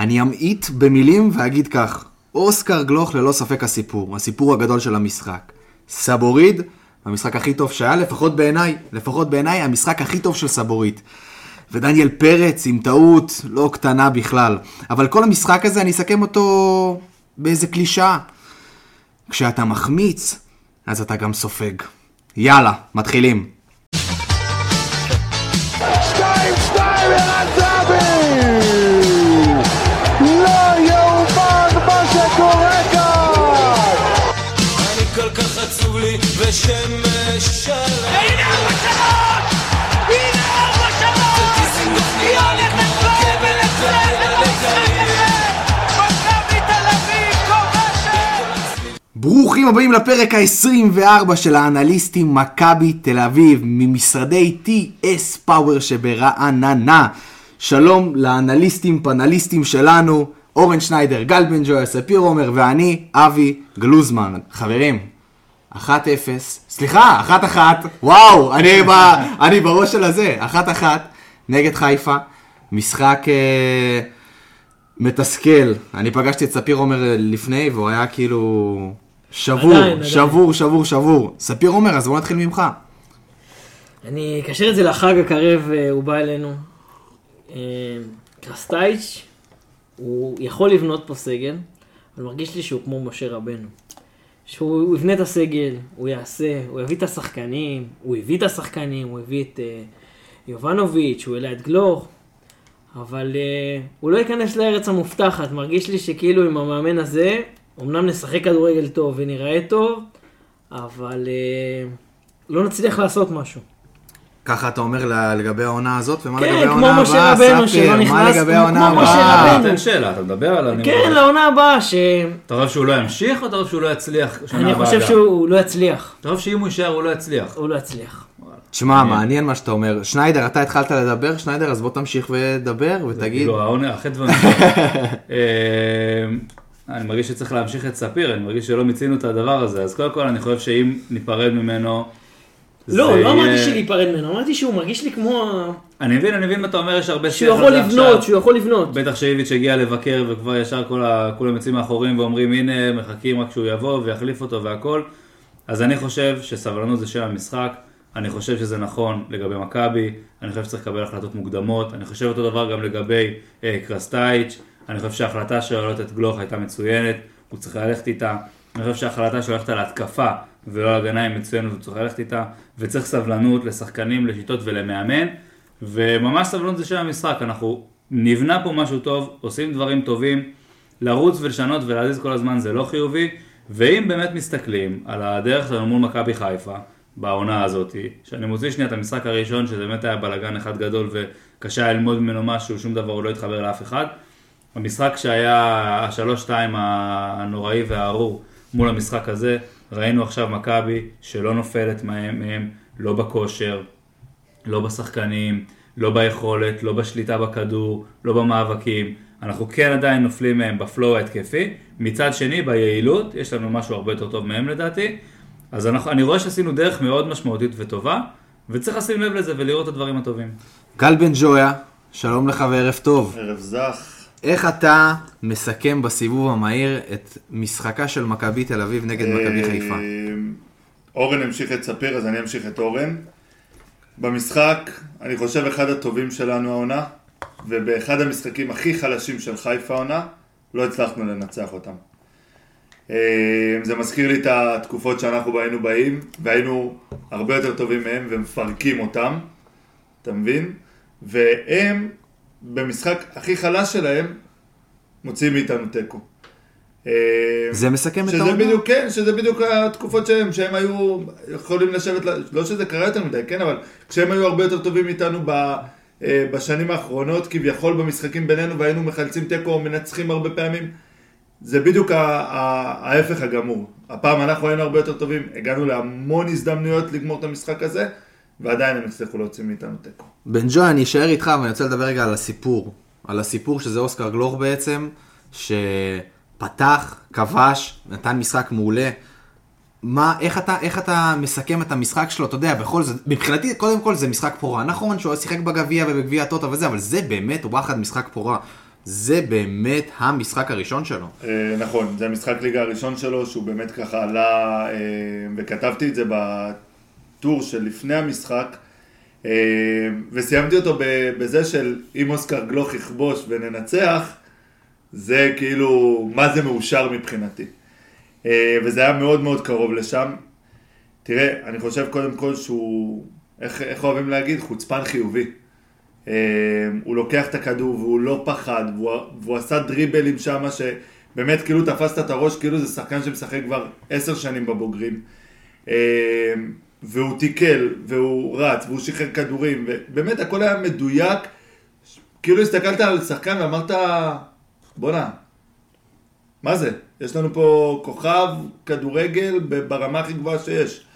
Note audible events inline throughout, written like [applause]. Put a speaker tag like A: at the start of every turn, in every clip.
A: אני אמעיט במילים ואגיד כך, אוסקר גלוך ללא ספק הסיפור, הסיפור הגדול של המשחק. סבוריד, המשחק הכי טוב שהיה, לפחות בעיניי, לפחות בעיניי, המשחק הכי טוב של סבוריד. ודניאל פרץ עם טעות לא קטנה בכלל. אבל כל המשחק הזה, אני אסכם אותו באיזה קלישאה. כשאתה מחמיץ, אז אתה גם סופג. יאללה, מתחילים.
B: לי ושמש שלם
C: הנה שלוש! הנה שלוש! היא הולכת אביב כובשת!
A: ברוכים הבאים לפרק ה-24 של האנליסטים מכבי תל אביב ממשרדי TS פאוור שברעננה. שלום לאנליסטים פנליסטים שלנו, אורן שניידר, גל בן ג'וי, ספיר עומר ואני, אבי גלוזמן. חברים, 1-0, סליחה, 1-1, וואו, אני, ב, אני בראש של הזה, 1-1 נגד חיפה, משחק אה, מתסכל. אני פגשתי את ספיר עומר לפני והוא היה כאילו שבור,
D: עדיין, עדיין.
A: שבור, שבור, שבור. ספיר עומר, אז בוא נתחיל ממך.
D: אני אקשר את זה לחג הקרב, אה, הוא בא אלינו. אה, קרסטייץ', הוא יכול לבנות פה סגל, אבל מרגיש לי שהוא כמו משה רבנו. שהוא הוא יבנה את הסגל, הוא יעשה, הוא יביא את השחקנים, הוא הביא את השחקנים, הוא הביא את אה, יובנוביץ', הוא העלה את גלוך, אבל אה, הוא לא ייכנס לארץ המובטחת, מרגיש לי שכאילו עם המאמן הזה, אמנם נשחק כדורגל טוב ונראה טוב, אבל אה, לא נצליח לעשות משהו.
A: ככה אתה אומר לגבי העונה הזאת, ומה
D: כן,
A: לגבי
D: כמו
A: העונה
D: משה
A: הבאה,
D: רבנו,
A: ספיר?
D: שלא
A: מה
D: נכנס-
A: לגבי העונה
D: כמו משה
A: הבאה?
E: תן שאלה, אתה מדבר על... אני
D: כן. לעונה הבאה, ש...
E: אתה חושב שהוא לא ימשיך או אתה חושב שהוא לא יצליח
D: אני חושב? שהוא לא יצליח.
E: אתה חושב שאם הוא יישאר הוא לא יצליח.
D: הוא לא יצליח.
A: תשמע, מעניין מה שאתה אומר. שניידר, אתה התחלת לדבר, שניידר, אז בוא תמשיך ודבר ותגיד.
E: כאילו העונה, החטא והמצווה. אה, אני מרגיש שצריך להמשיך את ספיר, אני מרגיש שלא מיצינו את הדבר הזה, אז קודם כל אני חושב שאם ניפרד ממנו...
D: לא, לא אמרתי שלהיפרד ממנו, אמרתי שהוא מרגיש לי כמו... ה-
E: אני מבין, אני מבין מה אתה אומר, יש הרבה
D: שהוא יכול לבנות, שהוא יכול לבנות.
E: בטח שאיביץ' הגיע לבקר וכבר ישר. כולם יוצאים מאחורים ואומרים הנה מחכים רק שהוא יבוא ויחליף אותו והכל. אז אני חושב שסבלנות זה שם המשחק, אני חושב שזה נכון לגבי מכבי, אני חושב שצריך לקבל החלטות מוקדמות, אני חושב אותו דבר גם לגבי אה, קרסטייץ', אני חושב שההחלטה שלו להעלות את גלוך הייתה מצוינת, הוא צריך ללכת איתה, אני חושב שההחלטה שלו ללכת על התקפה ולא הגנה היא מצוינת, הוא צריך ללכת איתה, וצריך סבלנות לשחקנים, לשיטות ולמאמן, וממש סבלנות זה שם המשחק, אנחנו נבנה פה משהו טוב, עושים דברים טובים, לרוץ ולשנות ולהזיז כל הזמן זה לא חיובי, ואם באמת מסתכלים על הדרך שלנו מול מכבי חיפה, בעונה הזאת, שאני מוציא שנייה את המשחק הראשון, שזה באמת היה בלאגן אחד גדול וקשה היה ללמוד ממנו משהו, שום דבר הוא לא התחבר לאף אחד. המשחק שהיה השלוש-שתיים הנוראי והארור מול המשחק הזה, ראינו עכשיו מכבי שלא נופלת מהם, מהם לא בכושר, לא בשחקנים, לא ביכולת, לא בשליטה בכדור, לא במאבקים. אנחנו כן עדיין נופלים מהם בפלואו ההתקפי. מצד שני, ביעילות, יש לנו משהו הרבה יותר טוב מהם לדעתי. אז אנחנו, אני רואה שעשינו דרך מאוד משמעותית וטובה, וצריך לשים לב לזה ולראות את הדברים הטובים.
A: גל בן ג'ויה, שלום לך וערב טוב.
F: ערב זך.
A: איך אתה מסכם בסיבוב המהיר את משחקה של מכבי תל אביב נגד מכבי חיפה?
F: אה, אורן המשיך את ספיר, אז אני אמשיך את אורן. במשחק, אני חושב אחד הטובים שלנו העונה, ובאחד המשחקים הכי חלשים של חיפה העונה, לא הצלחנו לנצח אותם. אה, זה מזכיר לי את התקופות שאנחנו היינו באים, והיינו הרבה יותר טובים מהם ומפרקים אותם, אתה מבין? והם, במשחק הכי חלש שלהם, מוציאים מאיתנו תיקו. אה,
A: זה מסכם את העונה?
F: בדיוק, כן, שזה בדיוק התקופות שלהם, שהם היו יכולים לשבת, לא שזה קרה יותר מדי, כן, אבל כשהם היו הרבה יותר טובים מאיתנו ב, אה, בשנים האחרונות, כביכול במשחקים בינינו, והיינו מחלצים תיקו או מנצחים הרבה פעמים, זה בדיוק ההפך הגמור. הפעם אנחנו היינו הרבה יותר טובים, הגענו להמון הזדמנויות לגמור את המשחק הזה, ועדיין הם הצליחו להוציא מאיתנו תיקו.
A: בן ג'וי, אני אשאר איתך ואני רוצה לדבר רגע על הסיפור. על הסיפור שזה אוסקר גלוך בעצם, שפתח, כבש, נתן משחק מעולה. מה, איך אתה, איך אתה מסכם את המשחק שלו, אתה יודע, בכל זאת, מבחינתי, קודם כל זה משחק פורה. נכון שהוא שיחק בגביע ובגביע הטוטו וזה, אבל זה באמת וואחד משחק פורה. זה באמת המשחק הראשון שלו.
F: אה, נכון, זה המשחק ליגה הראשון שלו, שהוא באמת ככה עלה, אה, וכתבתי את זה בטור של לפני המשחק, אה, וסיימתי אותו בזה של אם אוסקר גלוך יכבוש וננצח, זה כאילו, מה זה מאושר מבחינתי. אה, וזה היה מאוד מאוד קרוב לשם. תראה, אני חושב קודם כל שהוא, איך, איך אוהבים להגיד? חוצפן חיובי. אה, הוא לוקח את הכדור והוא לא פחד, והוא, והוא עשה דריבלים שם שבאמת כאילו תפסת את הראש, כאילו זה שחקן שמשחק כבר עשר שנים בבוגרים. והוא תיקל, והוא רץ, והוא שחרר כדורים, ובאמת הכל היה מדויק. כאילו הסתכלת על שחקן ואמרת, בואנה, מה זה? יש לנו פה כוכב כדורגל ברמה הכי גבוהה שיש.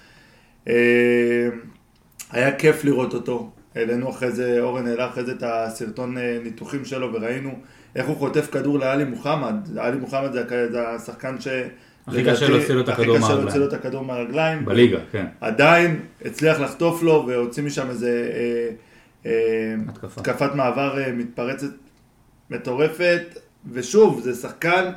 F: אה, היה כיף לראות אותו. העלינו אחרי זה, אורן העלה אחרי זה את הסרטון אה, ניתוחים שלו וראינו איך הוא חוטף כדור לאלי מוחמד. אלי מוחמד זה השחקן ש...
E: הכי קשה להוציא לו את הכדור
F: הכי קשה
E: מהרגליים.
F: להוציא לו את הכדור מהרגליים.
E: בליגה, כן.
F: עדיין הצליח לחטוף לו והוציא משם איזה אה, אה,
E: התקפה.
F: התקפת מעבר אה, מתפרצת מטורפת, ושוב, זה שחקן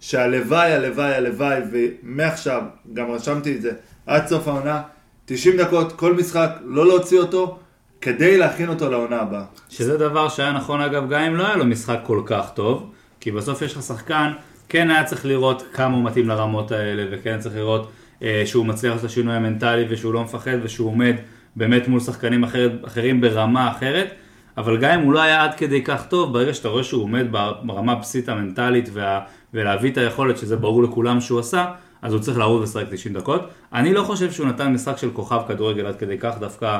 F: שהלוואי, הלוואי, הלוואי, ומעכשיו, גם רשמתי את זה, עד סוף העונה, 90 דקות, כל משחק, לא להוציא אותו, כדי להכין אותו לעונה הבאה.
E: שזה דבר שהיה נכון אגב גם אם לא היה לו משחק כל כך טוב, כי בסוף יש לך שחקן, כן היה צריך לראות כמה הוא מתאים לרמות האלה, וכן צריך לראות אה, שהוא מצליח לעשות את השינוי המנטלי ושהוא לא מפחד ושהוא עומד באמת מול שחקנים אחרת, אחרים ברמה אחרת, אבל גם אם הוא לא היה עד כדי כך טוב, ברגע שאתה רואה שהוא עומד ברמה הבסיסית המנטלית וה, ולהביא את היכולת, שזה ברור לכולם שהוא עשה, אז הוא צריך לרוץ ולשחק 90 דקות. אני לא חושב שהוא נתן משחק של כוכב כדורגל עד כדי כך, דווקא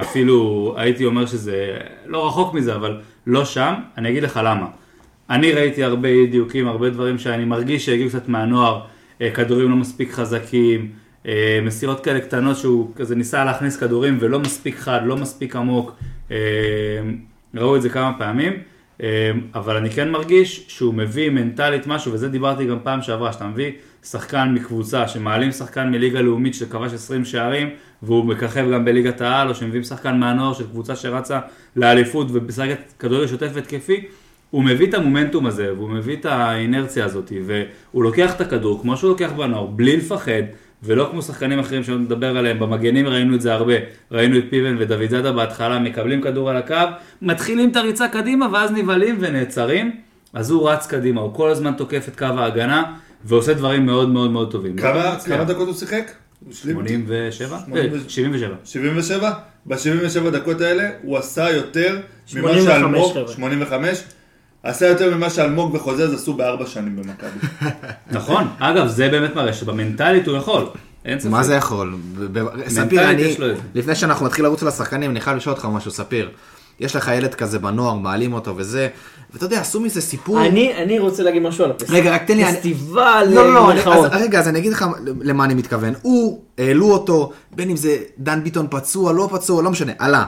E: אפילו הייתי אומר שזה לא רחוק מזה, אבל לא שם. אני אגיד לך למה. אני ראיתי הרבה אי דיוקים, הרבה דברים שאני מרגיש שהגיעו קצת מהנוער, אה, כדורים לא מספיק חזקים, אה, מסירות כאלה קטנות שהוא כזה ניסה להכניס כדורים ולא מספיק חד, לא מספיק עמוק, אה, ראו את זה כמה פעמים, אבל אני כן מרגיש שהוא מביא מנטלית משהו, וזה דיברתי גם פעם שעברה, שאתה מביא שחקן מקבוצה, שמעלים שחקן מליגה לאומית שכבש 20 שערים, והוא מככב גם בליגת העל, או שמביאים שחקן מהנוער של קבוצה שרצה לאליפות ומשחקת כדורגל שוטף התקפי, הוא מביא את המומנטום הזה, והוא מביא את האינרציה הזאת, והוא לוקח את הכדור, כמו שהוא לוקח בנוער, בלי לפחד, ולא כמו שחקנים אחרים שעוד נדבר עליהם, במגנים ראינו את זה הרבה, ראינו את פיבן ודוד זאדה בהתחלה, מקבלים כדור על הקו, מתחילים את הריצה קדימה, ואז נבהלים ונעצרים, אז הוא רץ קדימה, הוא כל הזמן תוקף את קו ההגנה, ועושה דברים מאוד מאוד מאוד טובים.
F: כמה,
E: מצליח.
F: כמה דקות הוא שיחק? הוא השלים?
E: 87?
F: שמונים ו-
E: אה, 77.
F: 77? ב-77 דקות האלה הוא עשה יותר ממה
D: 85,
F: שאלמוג,
D: חבר'ה.
F: 85, עשה יותר ממה שאלמוג וחוזז עשו בארבע שנים במכבי. [laughs]
E: נכון, אגב, זה באמת מראה שבמנטלית הוא יכול.
A: מה זה יכול? ספיר, אני. לפני שאנחנו נתחיל לרוץ לשחקנים, אני חייב לשאול אותך משהו, ספיר. יש לך ילד כזה בנוער, מעלים אותו וזה, ואתה יודע, עשו מזה סיפור.
D: אני, אני רוצה להגיד משהו על הפסטיבל.
A: רגע, רק תן לי,
D: פסטיבל
A: לא, לא, לא. אז, רגע, אז אני אגיד לך למה אני מתכוון. הוא, העלו אותו, בין אם זה דן ביטון פצוע, לא פצוע, לא משנה, עלה.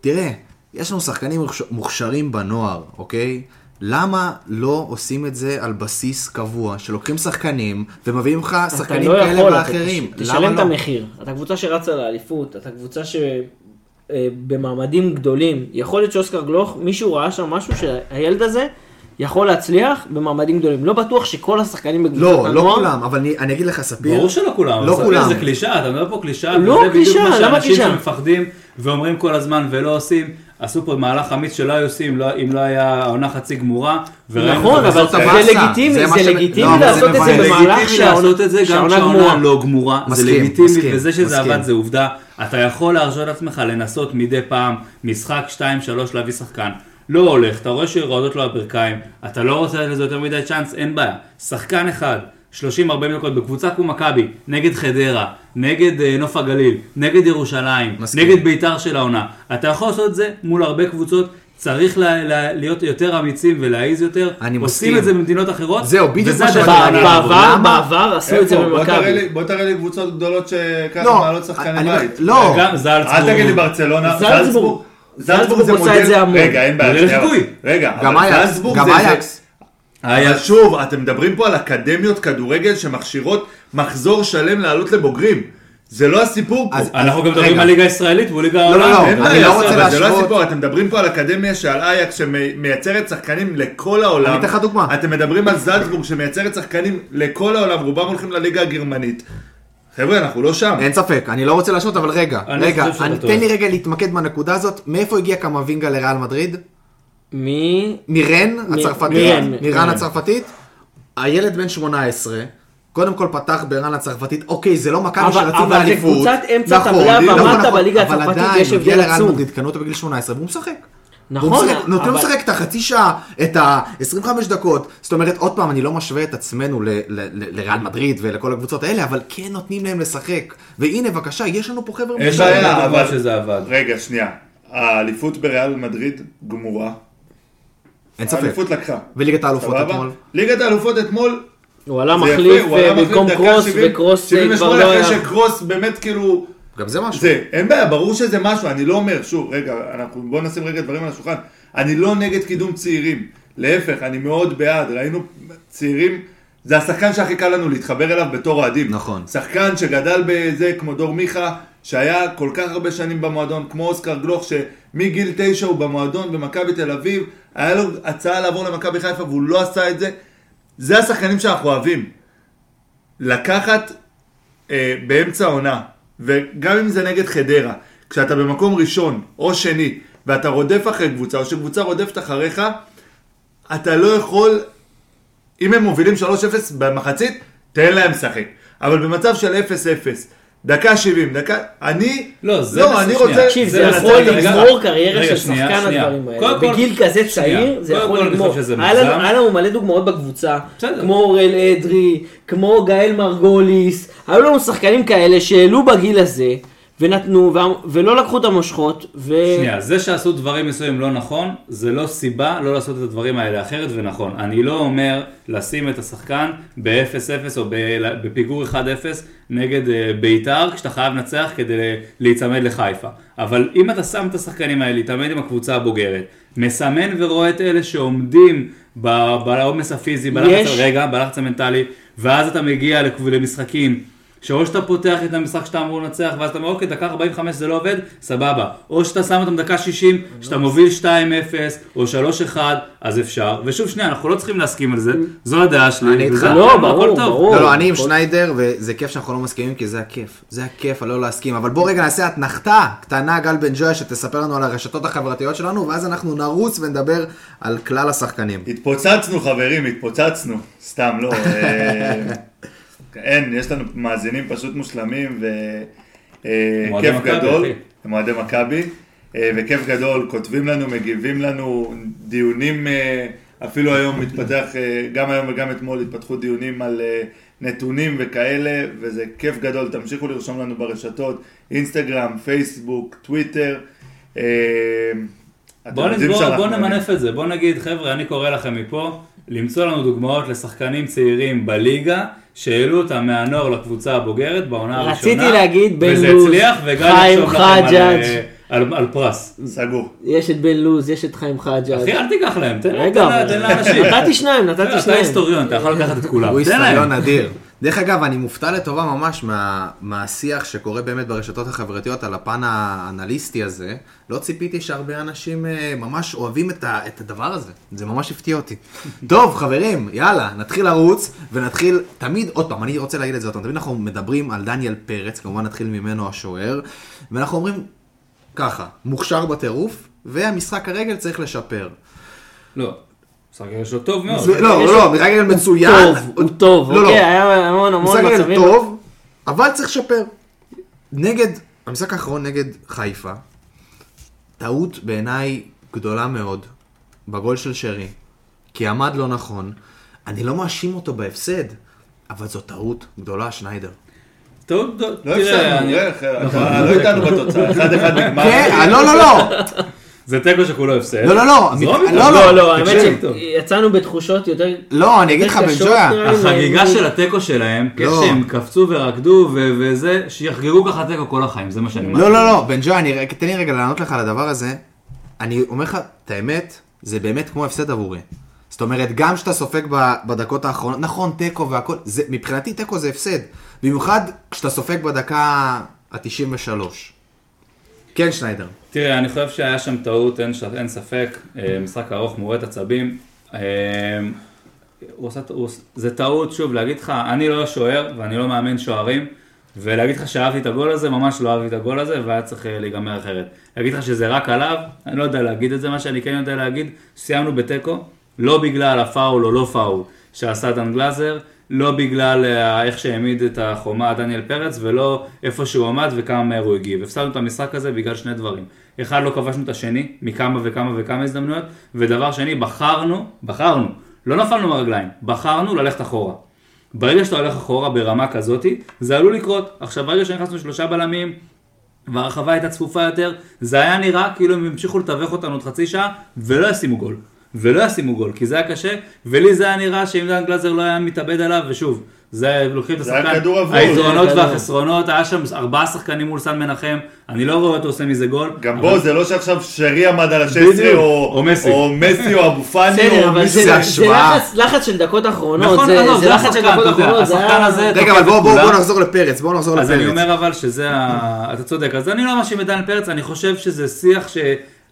A: תראה, יש לנו שחקנים מוכש- מוכשרים בנוער, אוקיי? למה לא עושים את זה על בסיס קבוע, שלוקחים שחקנים ומביאים לך
D: אתה
A: שחקנים
D: לא
A: כאלה
D: יכול, אתה
A: ואחרים? למה
D: תשלם את
A: לא?
D: המחיר. אתה קבוצה שרצה לאליפות, אתה קבוצה שבמעמדים גדולים. יכול להיות שאוסקר גלוך, מישהו ראה שם משהו שהילד הזה יכול להצליח במעמדים גדולים. לא בטוח שכל השחקנים בקבוצת
A: לא,
D: הנוער...
A: לא כולם, אבל אני, אני אגיד לך, ספיר.
E: ברור שלא כולם,
A: לא כולם.
E: זה קלישאה, אתה מדבר פה קלישאה,
D: לא
E: וזה בדיוק
D: קלישאה,
E: מה
D: למה
E: שאנשים? שמפחדים ואומרים כל הזמן ולא עושים, עשו פה מהלך אמיץ שלא היו עושים לא- אם לא היה העונה חצי גמורה.
D: נכון, אבל זה. לגיטימי,
A: זה
D: לגיטימי
A: לא,
D: לעשות את זה. במהלך שהעונה
E: לעשות את זה גם
D: שהעונה
E: כשהעונה
D: גמורה.
E: לא גמורה, זה לגיטימי,
A: מסכים,
E: וזה שזה
A: מסכים.
E: עבד זה עובדה. אתה יכול להרשות לעצמך לנסות מדי פעם משחק 2-3 להביא שחקן. לא הולך, אתה רואה שיורדות לו הברכיים, אתה לא רוצה לתת לזה יותר מדי צ'אנס, אין בעיה. שחקן אחד, 30-40 דקות בקבוצה כמו מכבי, נגד חדרה, נגד אה, נוף הגליל, נגד ירושלים,
A: מסכים.
E: נגד ביתר של העונה. אתה יכול לעשות את זה מול הרבה קבוצות. צריך ל- ל- להיות יותר אמיצים ולהעיז יותר,
A: אני
E: עושים
A: מסכים.
E: את זה במדינות אחרות,
A: זהו, בדיוק מה שאני-
E: לעבוד.
D: בעבר? בעבר עשו את זה במכבי.
F: לי- בוא תראה לי קבוצות גדולות שככה
A: לא,
F: מעלות שחקני בית.
A: לא,
E: גם זלצבורג.
F: אל תגיד לי ברצלונה,
D: זלצבורג.
F: זלצבורג. זה
D: עושה
F: מודל-
D: את זה המון.
F: רגע, אין בעיה. רגע,
A: גם
F: אבל זלצבורג
A: גם
F: זה-
A: אייקס.
E: היה-
F: אבל שוב, אתם מדברים פה על אקדמיות כדורגל שמכשירות מחזור שלם לעלות לבוגרים. זה לא הסיפור פה.
A: אז-
E: אנחנו גם מדברים. על ליגה הישראלית והוא ליגה
A: לא. לא,
F: אין
A: אני לא רוצה
F: אבל זה לא
A: להשוות.
F: הסיפור, אתם מדברים פה על אקדמיה של אייקס שמייצרת שחקנים לכל העולם.
A: אני אתן לך דוגמה.
F: אתם מדברים על זלצבורג שמייצרת שחקנים לכל העולם, רובם הולכים לליגה הגרמנית. חבר'ה, אנחנו לא שם.
A: אין ספק, אני לא רוצה להשוות, אבל רגע, רגע. תן לי רגע להתמקד בנקודה הזאת, מאיפה הגיע קמבינגה לריאל מדריד?
D: מי?
A: מירן
D: מ-
A: הצרפתית,
D: מירן,
A: מירן
D: מירן.
A: הצרפתית, הילד בן 18, קודם כל פתח ברן הצרפתית, אוקיי, זה לא מכבי
D: אבל-
A: שרצו
D: אבל זה
A: באליפות.
D: קבוצת אמצע
A: נכון,
D: טבלה
A: נכון,
D: ומטה
A: נכון,
D: בליגה
A: אבל
D: הצרפתית,
A: עדיין,
D: יש
A: הוא הגיע
D: הבדל
A: לריאל
D: עצום.
A: מדריד, קנו אותו בגיל 18 והוא משחק.
D: נכון,
A: והוא משחק, נותנים לו
D: אבל-
A: לשחק את החצי שעה, את ה-25 דקות. זאת אומרת, עוד פעם, אני לא משווה את עצמנו ל- ל- ל- לריאל מדריד ולכל הקבוצות האלה, אבל כן נותנים להם לשחק. והנה, בבקשה, יש לנו פה חבר'ה
E: יש
A: מוכשרים.
F: בעיה, אבל-
E: שזה עבד.
F: רגע, שנייה. האליפות בריאל מדריד גמורה.
A: אין ספק.
F: האליפות לקחה.
A: וליגת האלופות? אתמול.
F: ליגת האלופות אתמול,
D: הוא עלה מחליף אה,
F: מחליף
D: במקום קרוס,
F: 70,
D: וקרוס אה,
F: 78
D: כבר לא
F: אחרי
D: היה.
F: שקרוס באמת כאילו...
A: גם זה משהו.
F: זה, אין בעיה, ברור שזה משהו, אני לא אומר, שוב, רגע, אנחנו, בוא נשים רגע דברים על השולחן. אני לא נגד קידום צעירים, להפך, אני מאוד בעד, ראינו צעירים, זה השחקן שהכי קל לנו להתחבר אליו בתור אוהדים.
A: נכון.
F: שחקן שגדל בזה כמו דור מיכה, שהיה כל כך הרבה שנים במועדון, כמו אוסקר גלוך, שמגיל תשע הוא במועדון במכבי תל אביב, היה לו הצעה לעבור למכבי חיפה והוא לא עשה את זה. זה השחקנים שאנחנו אוהבים. לקחת אה, באמצע העונה, וגם אם זה נגד חדרה, כשאתה במקום ראשון או שני, ואתה רודף אחרי קבוצה, או שקבוצה רודפת אחריך, אתה לא יכול, אם הם מובילים 3-0 במחצית, תן להם לשחק. אבל במצב של 0-0, דקה 70, דקה, אני,
E: לא, זה
F: לא, אני. רוצה,
D: תקשיב, זה
E: זה
D: יכול. לגמור קריירה של שחקן. הדברים האלה. בגיל כזה
E: שנייה.
D: צעיר, זה יכול לגמור. היה לנו-
E: מוגזם.
D: היה לנו מלא דוגמאות בקבוצה,
E: בסדר.
D: כמו אוראל אדרי, כמו גאל מרגוליס, היו לנו שחקנים כאלה שהעלו בגיל הזה, ונתנו, ולא לקחו את המושכות, ו...
E: שנייה, זה שעשו דברים מסוימים לא נכון, זה לא סיבה לא לעשות את הדברים האלה אחרת ונכון. אני לא אומר לשים את השחקן ב-0-0 או בפיגור 1-0 נגד אה, בית"ר, כשאתה חייב לנצח כדי להיצמד לחיפה. אבל אם אתה שם את השחקנים האלה, להתעמד עם הקבוצה הבוגרת, מסמן ורואה את אלה שעומדים בעומס הפיזי, בלחץ,
D: יש-
E: רגע, בלחץ המנטלי, ואז אתה מגיע למשחקים. שאו שאתה פותח את המשחק שאתה אמור לנצח, ואז אתה אומר, אוקיי, דקה 45 זה לא עובד, סבבה. או שאתה שם אותם דקה 60, שאתה מוביל 2-0, או 3-1, אז אפשר. ושוב, שנייה, אנחנו לא צריכים להסכים על זה, זו הדעה שלי.
A: אני איתך.
D: לא, ברור. ברור.
A: לא, לא, אני עם שניידר, וזה כיף שאנחנו לא מסכימים, כי זה הכיף. זה הכיף, הלא להסכים. אבל בוא רגע נעשה אתנחתה קטנה, גל בן ג'ויה, שתספר לנו על הרשתות החברתיות שלנו, ואז אנחנו נרוץ ונדבר על כלל השחקנים.
F: התפוצצנו חברים, התפוצצנו, סתם, לא, אה, אין, יש לנו מאזינים פשוט מושלמים
E: מועדי
F: וכיף
E: מכבי,
F: גדול. הם אוהדי מכבי, אה, וכיף גדול, כותבים לנו, מגיבים לנו, דיונים, אה, אפילו היום מתפתח, אה, גם היום וגם אתמול התפתחו דיונים על אה, נתונים וכאלה, וזה כיף גדול, תמשיכו לרשום לנו ברשתות, אינסטגרם, פייסבוק, טוויטר. אה,
E: בוא
F: שאנחנו-
E: בוא נמנף את זה, בוא נגיד, חבר'ה, אני קורא לכם מפה, למצוא לנו דוגמאות לשחקנים צעירים בליגה, שהעלו אותם מהנוער לקבוצה הבוגרת בעונה הראשונה.
D: רציתי להגיד בן
E: וזה
D: לוז,
E: הצליח,
D: חיים
E: יחשוב לכם על,
D: חג'אג'.
E: אה, על, על פרס.
F: סגור.
D: יש את בן לוז, יש את חיים חג'אג'.
E: אחי, אל תיקח להם, תן להם,
D: רגע,
E: תן לה- תן לאנשים.
D: נתתי שניים, נתתי
E: אתה
D: שניים.
E: היסטוריון, אתה יכול לקחת את כולם.
A: הוא
E: תן
A: היסטוריון
E: להם.
A: אדיר. דרך אגב, אני מופתע לטובה ממש מה, מהשיח שקורה באמת ברשתות החברתיות על הפן האנליסטי הזה. לא ציפיתי שהרבה אנשים אה, ממש אוהבים את, ה, את הדבר הזה. זה ממש הפתיע אותי. [laughs] טוב, חברים, יאללה, נתחיל לרוץ, ונתחיל, תמיד, עוד פעם, אני רוצה להגיד את זה עוד פעם, תמיד אנחנו מדברים על דניאל פרץ, כמובן נתחיל ממנו השוער, ואנחנו אומרים ככה, מוכשר בטירוף, והמשחק הרגל צריך לשפר.
E: לא, משחק יש לו טוב מאוד.
A: זה- לא, לא,
D: לו-
A: משחק רגל
D: הוא
A: מצוין.
D: טוב, הוא טוב,
A: לא, לא.
D: אוקיי, היה המון המון
A: משחק רגל
D: מצבים.
A: טוב, אבל צריך לשפר. נגד, המשחק האחרון נגד חיפה, טעות בעיניי גדולה מאוד בגול של שרי, כי עמד לא נכון. אני לא מאשים אותו בהפסד, אבל זו טעות גדולה, שניידר.
E: טוב, טוב,
F: לא
E: תראה,
F: הפסדנו,
E: אני-
F: איך,
E: נכון.
F: אתה לא איתנו בתוצאה, אחד אחד נגמר.
A: כן, לא, לא, לא.
E: זה תיקו שכולו הפסד.
A: לא, לא, לא. לא,
E: איתו.
A: לא.
D: לא, לא, האמת. שיצאנו בתחושות יותר...
A: לא, אני אגיד לך, בן ג'ויה,
E: החגיגה של התיקו שלהם,
A: לא.
E: כשהם קפצו ורקדו ו- וזה, שיחגגו ככה תיקו כל החיים, זה מה שאני אומר.
A: לא, לא, לא, בן ג'וי, אני, רק- תן לי רגע לענות לך על הדבר הזה. אני אומר לך, את האמת, זה באמת כמו הפסד עבורי. זאת אומרת, גם כשאתה סופג ב- בדקות האחרונות, נכון, תיקו והכל, זה, מבחינתי תיקו זה הפסד. במיוחד כשאתה סופג בדקה ה-93. כן, שניידר.
E: תראה, אני חושב שהיה שם טעות, אין, ש- אין ספק, אה, משחק ארוך, מורט עצבים. אה, הוא עושה, הוא, זה טעות, שוב, להגיד לך, אני לא שוער ואני לא מאמן שוערים, ולהגיד לך שאהבתי את הגול הזה, ממש לא אהבתי את הגול הזה, והיה צריך אה, להיגמר אחרת. להגיד לך שזה רק עליו, אני לא יודע להגיד את זה, מה שאני כן יודע להגיד, סיימנו בתיקו, לא בגלל הפאול או לא פאול שעשה דן גלאזר, לא בגלל אה, איך שהעמיד את החומה דניאל פרץ, ולא איפה שהוא עמד וכמה מהר הוא הגיב. הפסדנו את המשחק הזה בגלל שני דברים. אחד, לא כבשנו את השני, מכמה וכמה וכמה הזדמנויות, ודבר שני, בחרנו, בחרנו, לא נפלנו מהרגליים, בחרנו ללכת אחורה. ברגע שאתה הולך אחורה ברמה כזאתי, זה עלול לקרות. עכשיו, ברגע שנכנסנו שלושה בלמים, והרחבה הייתה צפופה יותר, זה היה נראה כאילו הם המשיכו לתווך אותנו עוד חצי שעה, ולא ישימו גול. ולא ישימו גול, כי זה היה קשה, ולי זה היה נראה שאם דן גלזר לא היה מתאבד עליו, ושוב, זה לוקחים את השחקן. היתרונות. והחסרונות, היה שם ארבעה שחקנים מול סן מנחם, אני לא רואה אותו עושה מזה גול.
F: גם
E: אבל-
F: בו, זה לא שעכשיו שרי עמד על ה-16
E: בדיוק.
F: או
E: מסי.
F: או מסי או אבו פאני או מישהו.
D: זה. לחץ- של דקות אחרונות,
E: נכון,
D: זה- לחץ של דקות אחרונות, זה
E: השחקן. הזה-
A: רגע, אבל בואו בוא. בוא נחזור לפרץ, בואו נחזור
E: אז אני
A: לפרץ.
E: אומר אבל שזה, אתה צודק, אז אני לא מאשים את דן פרץ, אני חושב שזה שיח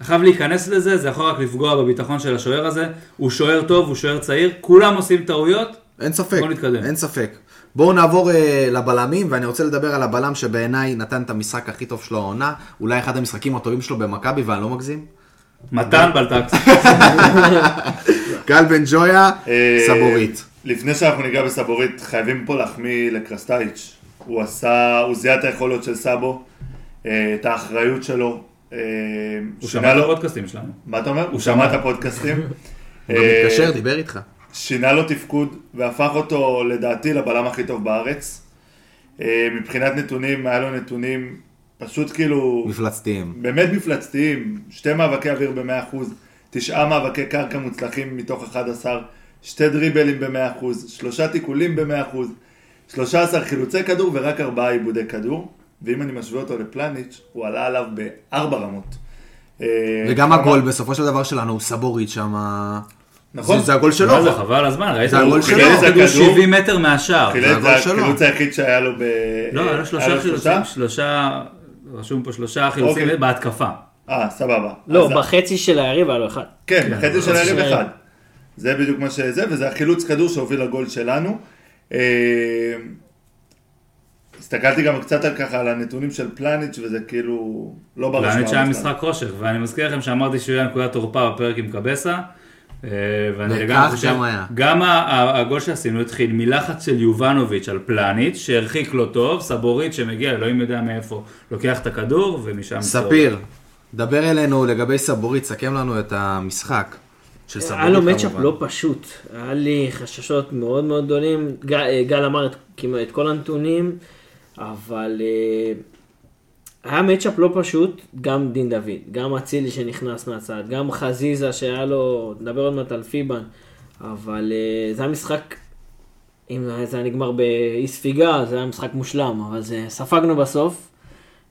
E: שחייב להיכנס לזה, זה יכול רק לפגוע בביטחון של השוער הזה, הוא שוער טוב, הוא שוער צעיר, כולם עושים טעויות,
A: אין ספק,
E: בוא נתקדם.
A: אין ספק. בואו נעבור uh, לבלמים, ואני רוצה לדבר על הבלם שבעיניי נתן את המשחק הכי טוב שלו העונה, אולי אחד המשחקים הטובים שלו במכבי, ואני לא מגזים.
E: מתן בלטקס. [laughs]
A: גל בן ג'ויה,
F: אה,
A: סבורית.
F: לפני שאנחנו ניגע בסבורית, חייבים פה להחמיא לקרסטייץ'. הוא עשה, הוא זיהה את היכולות של סאבו, אה, את האחריות שלו. אה,
E: הוא שמע את הפודקאסטים שלנו.
F: מה אתה אומר? הוא
E: שמע.
F: שמע את הפודקאסטים. [laughs]
A: הוא גם
F: אה,
A: מתקשר, דיבר איתך.
F: שינה לו תפקוד והפך אותו לדעתי לבלם הכי טוב בארץ. אה, מבחינת נתונים, היה לו נתונים פשוט כאילו,
A: מפלצתיים.
F: באמת מפלצתיים, שתי מאבקי אוויר ב-100%, תשעה מאבקי קרקע מוצלחים מתוך 11, שתי דריבלים ב-100%, שלושה תיקולים ב-100%, 13 חילוצי כדור ורק ארבעה עיבודי כדור, ואם אני משווה אותו לפלניץ', הוא עלה עליו בארבע רמות. אה,
A: וגם הגול בסופו של דבר שלנו, הוא סבורית שם.
F: נכון.
A: זה- הגול שלו.
E: זה חבל הזמן, ראית?
A: זה הגול
E: הוא
A: שלו.
F: הכדור.
E: 70 מטר מהשער.
F: זה. החילוץ היחיד שהיה לו ב...
E: לא, היה לו שלושה חילוצים, שלושה, רשום פה שלושה חילוצים
F: אוקיי.
E: בהתקפה.
F: אה, סבבה.
D: לא, בחצי של היריב היה לו אחד.
F: כן, בחצי של היריב אחד. זה בדיוק מה שזה, וזה החילוץ כדור שהוביל לגול שלנו. הסתכלתי גם קצת על ככה, על הנתונים של פלניץ' וזה כאילו לא ברשמה.
E: פלניץ' היה. משחק חושך, ואני מזכיר לכם שאמרתי שהוא יהיה נקודת תורפה בפרק עם קבסה. אה, ואני לגמרי חושב,
A: גם היה.
E: גם הגול שעשינו התחיל מלחץ של יובנוביץ' על פלניץ', שהרחיק לא טוב, סבורית שמגיע, אלוהים יודע מאיפה, לוקח את הכדור ומשם...
A: ספיר, דבר אלינו לגבי סבורית, סכם לנו את המשחק של סבורית
D: היה לו מצ'אפ
A: כמובן.
D: לא פשוט, היה לי חששות מאוד מאוד גדולים, גל, אה, גל אמר את, כמעט את כל הנתונים, אבל אה, היה מצ'אפ לא פשוט, גם דין דוד, גם אצילי שנכנס מהצד, גם חזיזה שהיה לו, נדבר עוד מעט על פיבן, אבל אה, זה היה משחק, אם זה היה נגמר באי ספיגה, זה היה משחק מושלם, אבל זה, ספגנו בסוף.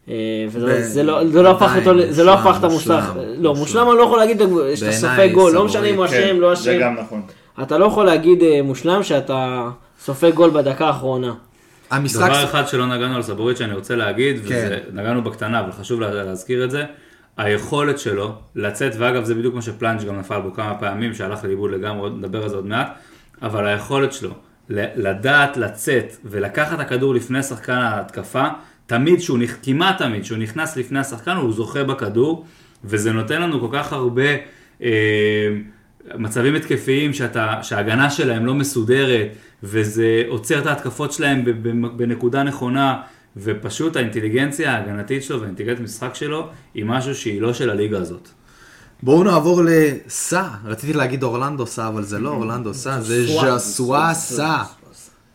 D: אה, וזה לא, לא הפך אותו, זה לא
A: מושלם,
D: הפך את המושלם,
A: מושלם,
D: לא,
A: מושלם.
D: אני לא יכול להגיד שאתה סופג גול, לא משנה אם הוא
F: כן,
D: אשם, לא
F: זה
D: אשם,
F: גם נכון.
D: אתה לא יכול להגיד מושלם שאתה סופג גול בדקה האחרונה.
A: המשחק...
E: דבר אחד שלא נגענו על סבורית שאני רוצה להגיד,
A: כן.
E: ונגענו בקטנה, אבל חשוב לה- להזכיר את זה, היכולת שלו לצאת, ואגב זה בדיוק מה שפלנג' גם נפל בו כמה פעמים, שהלך לאיבוד לגמרי, נדבר על זה עוד מעט, אבל היכולת שלו לדעת לצאת ולקחת את הכדור לפני שחקן ההתקפה, תמיד שהוא, כמעט תמיד, שהוא נכנס לפני השחקן, הוא זוכה בכדור, וזה נותן לנו כל כך הרבה... אה, מצבים התקפיים שאתה, שההגנה שלהם לא מסודרת, וזה עוצר את ההתקפות שלהם ב- ב- בנקודה נכונה, ופשוט האינטליגנציה ההגנתית שלו והאינטליגנציית המשחק שלו היא משהו שהיא לא של הליגה הזאת.
A: בואו נעבור לסע, רציתי להגיד אורלנדו סע, אבל זה לא אורלנדו סע, זה ז'סואה סע.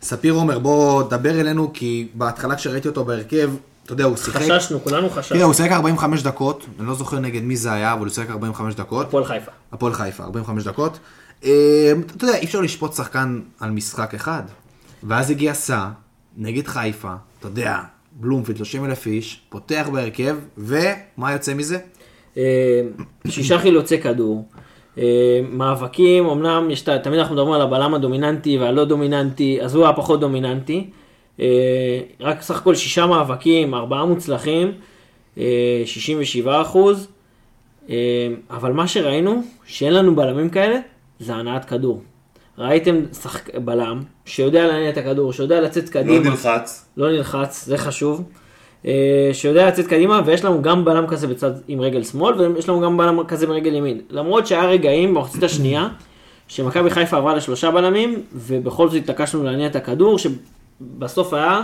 A: ספיר עומר, בוא דבר אלינו, כי בהתחלה כשראיתי אותו בהרכב, אתה יודע, הוא שיחק...
D: חששנו, כולנו
A: תראה,
D: חששנו.
A: הוא שיחק 45 דקות, אני לא זוכר נגד מי זה היה, אבל הוא שיחק 45 דקות.
D: הפועל חיפה.
A: הפועל חיפה, 45 דקות. אה, אתה יודע, אי אפשר לשפוט שחקן על משחק אחד. ואז הגיע סע, נגד חיפה, אתה יודע, בלומפילד, 30 אלף איש, פותח בהרכב, ומה יוצא מזה?
D: אה, שישה חילוצי כדור, אה, מאבקים, אמנם יש, תמיד אנחנו מדברים על הבלם הדומיננטי והלא דומיננטי, אז הוא היה פחות דומיננטי. אה, רק סך הכל שישה מאבקים, ארבעה מוצלחים, אה, 67 אחוז. אה, אבל מה שראינו, שאין לנו בלמים כאלה, זה הנעת כדור. ראיתם שחק... בלם שיודע להניע את הכדור, שיודע לצאת
F: לא
D: קדימה.
F: נלחץ.
D: לא נלחץ, זה חשוב. אה, שיודע לצאת קדימה, ויש לנו גם בלם כזה בצד עם רגל שמאל, ויש לנו גם בלם כזה ברגל ימין. למרות שהיה רגעים במחצית השנייה, שמכבי חיפה עברה לשלושה בלמים, ובכל זאת התעקשנו להניע את הכדור, שבסוף היה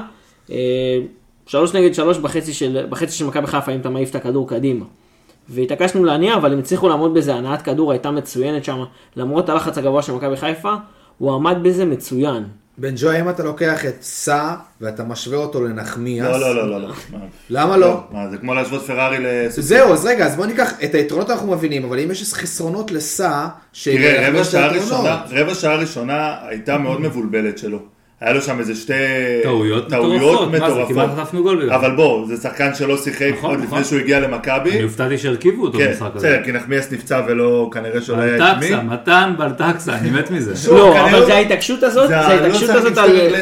D: אה, שלוש נגד שלוש בחצי של, בחצי של מכבי חיפה, אם אתה מעיף את הכדור קדימה. והתעקשנו להניע, אבל הם הצליחו לעמוד בזה, הנעת כדור הייתה מצוינת שם, למרות הלחץ הגבוה של מכבי חיפה, הוא עמד בזה מצוין.
A: בן ג'ו, אם אתה לוקח את סע ואתה משווה אותו לנחמיאס...
F: לא, לא, לא, לא, לא. מה?
A: למה לא?
F: מה, זה כמו להשוות פרארי לסופר.
A: זהו, אז רגע, אז בוא ניקח, את היתרונות אנחנו מבינים, אבל אם יש חסרונות לסע,
F: תראה, רבע שעה ראשונה הייתה מאוד מבולבלת שלו. היה לו שם איזה שתי
E: טעויות
F: טעויות
E: מטורפות, מה זה, כמעט חטפנו גול בגלל זה.
F: אבל בוא, זה שחקן שלא שיחק
E: נכון,
F: עוד
E: נכון.
F: לפני שהוא הגיע למכבי.
E: אני הופתעתי שהרכיבו אותו
F: כן,
E: במשחק הזה.
F: בסדר, כי נחמיאס נפצע ולא, כנראה שלא היה את מי.
E: בלטקסה, מתן בלטקסה, אני מת מזה.
F: שוב, [laughs]
D: לא,
F: כנראה
D: אבל
F: לא-
D: זה ההתעקשות הזאת,
F: זה לא
D: ההתעקשות הזאת על...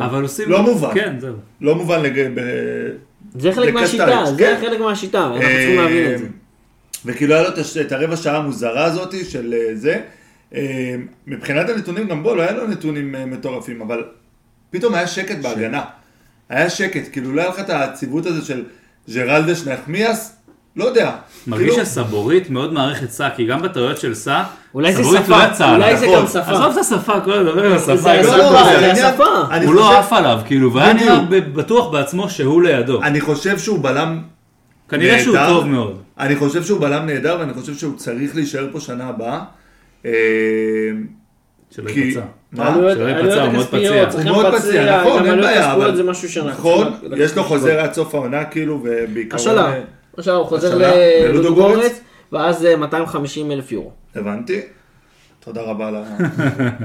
E: אבל עושים...
F: לא מובן.
E: כן, זהו.
F: לא מובן לג... ב...
D: זה חלק מהשיטה, זה
F: כן.
D: חלק מהשיטה, אנחנו צריכים להבין את זה.
F: אה, וכאילו היה לו את הרבע שעה המוזרה הזאת של אה, זה. אה, מבחינת הנתונים, גם בו לא היה לו נתונים אה, מטורפים, אבל פתאום היה שקט בהגנה. היה שקט, כאילו לא היה לך את העציבות הזה של ג'רלדש נחמיאס, לא יודע.
E: מרגיש
F: כאילו-
E: שסבורית מאוד מעריך את סא, כי גם בטעויות של סא,
D: אולי זה
E: סבורית
D: שפה,
E: לא יצא
D: אולי. זה
F: נכון.
D: גם שפה.
E: עזוב את השפה, כל הדבר עם השפה.
D: זה-
E: השפה.
D: לא,
F: העניין-
D: השפה.
F: אני
E: הוא לא עף עליו, כאילו, והיה. נראה בטוח בעצמו שהוא לידו.
F: אני חושב שהוא בלם
E: כנראה שהוא
F: נהדר.
E: טוב מאוד.
F: אני חושב שהוא בלם נהדר, ואני חושב שהוא צריך להישאר פה שנה הבאה. אה,
E: שלא
F: כי-
E: ייפצע.
F: מה?
E: שלא ייפצע, הוא מאוד פציע.
F: הוא מאוד פציע, נכון, אין בעיה,
D: הכספיות
F: אבל...
D: זה משהו שאנחנו
F: נכון, יש לו חוזר עד סוף העונה, כאילו, ובעיקרון...
D: השאלה,
F: אה,
D: עכשיו הוא חוזר
F: השאלה,
D: ללודו
F: ללודו
D: גורץ,
F: גורץ.
D: ואז אה, 250 אלף יורו.
F: הבנתי. תודה רבה על [laughs]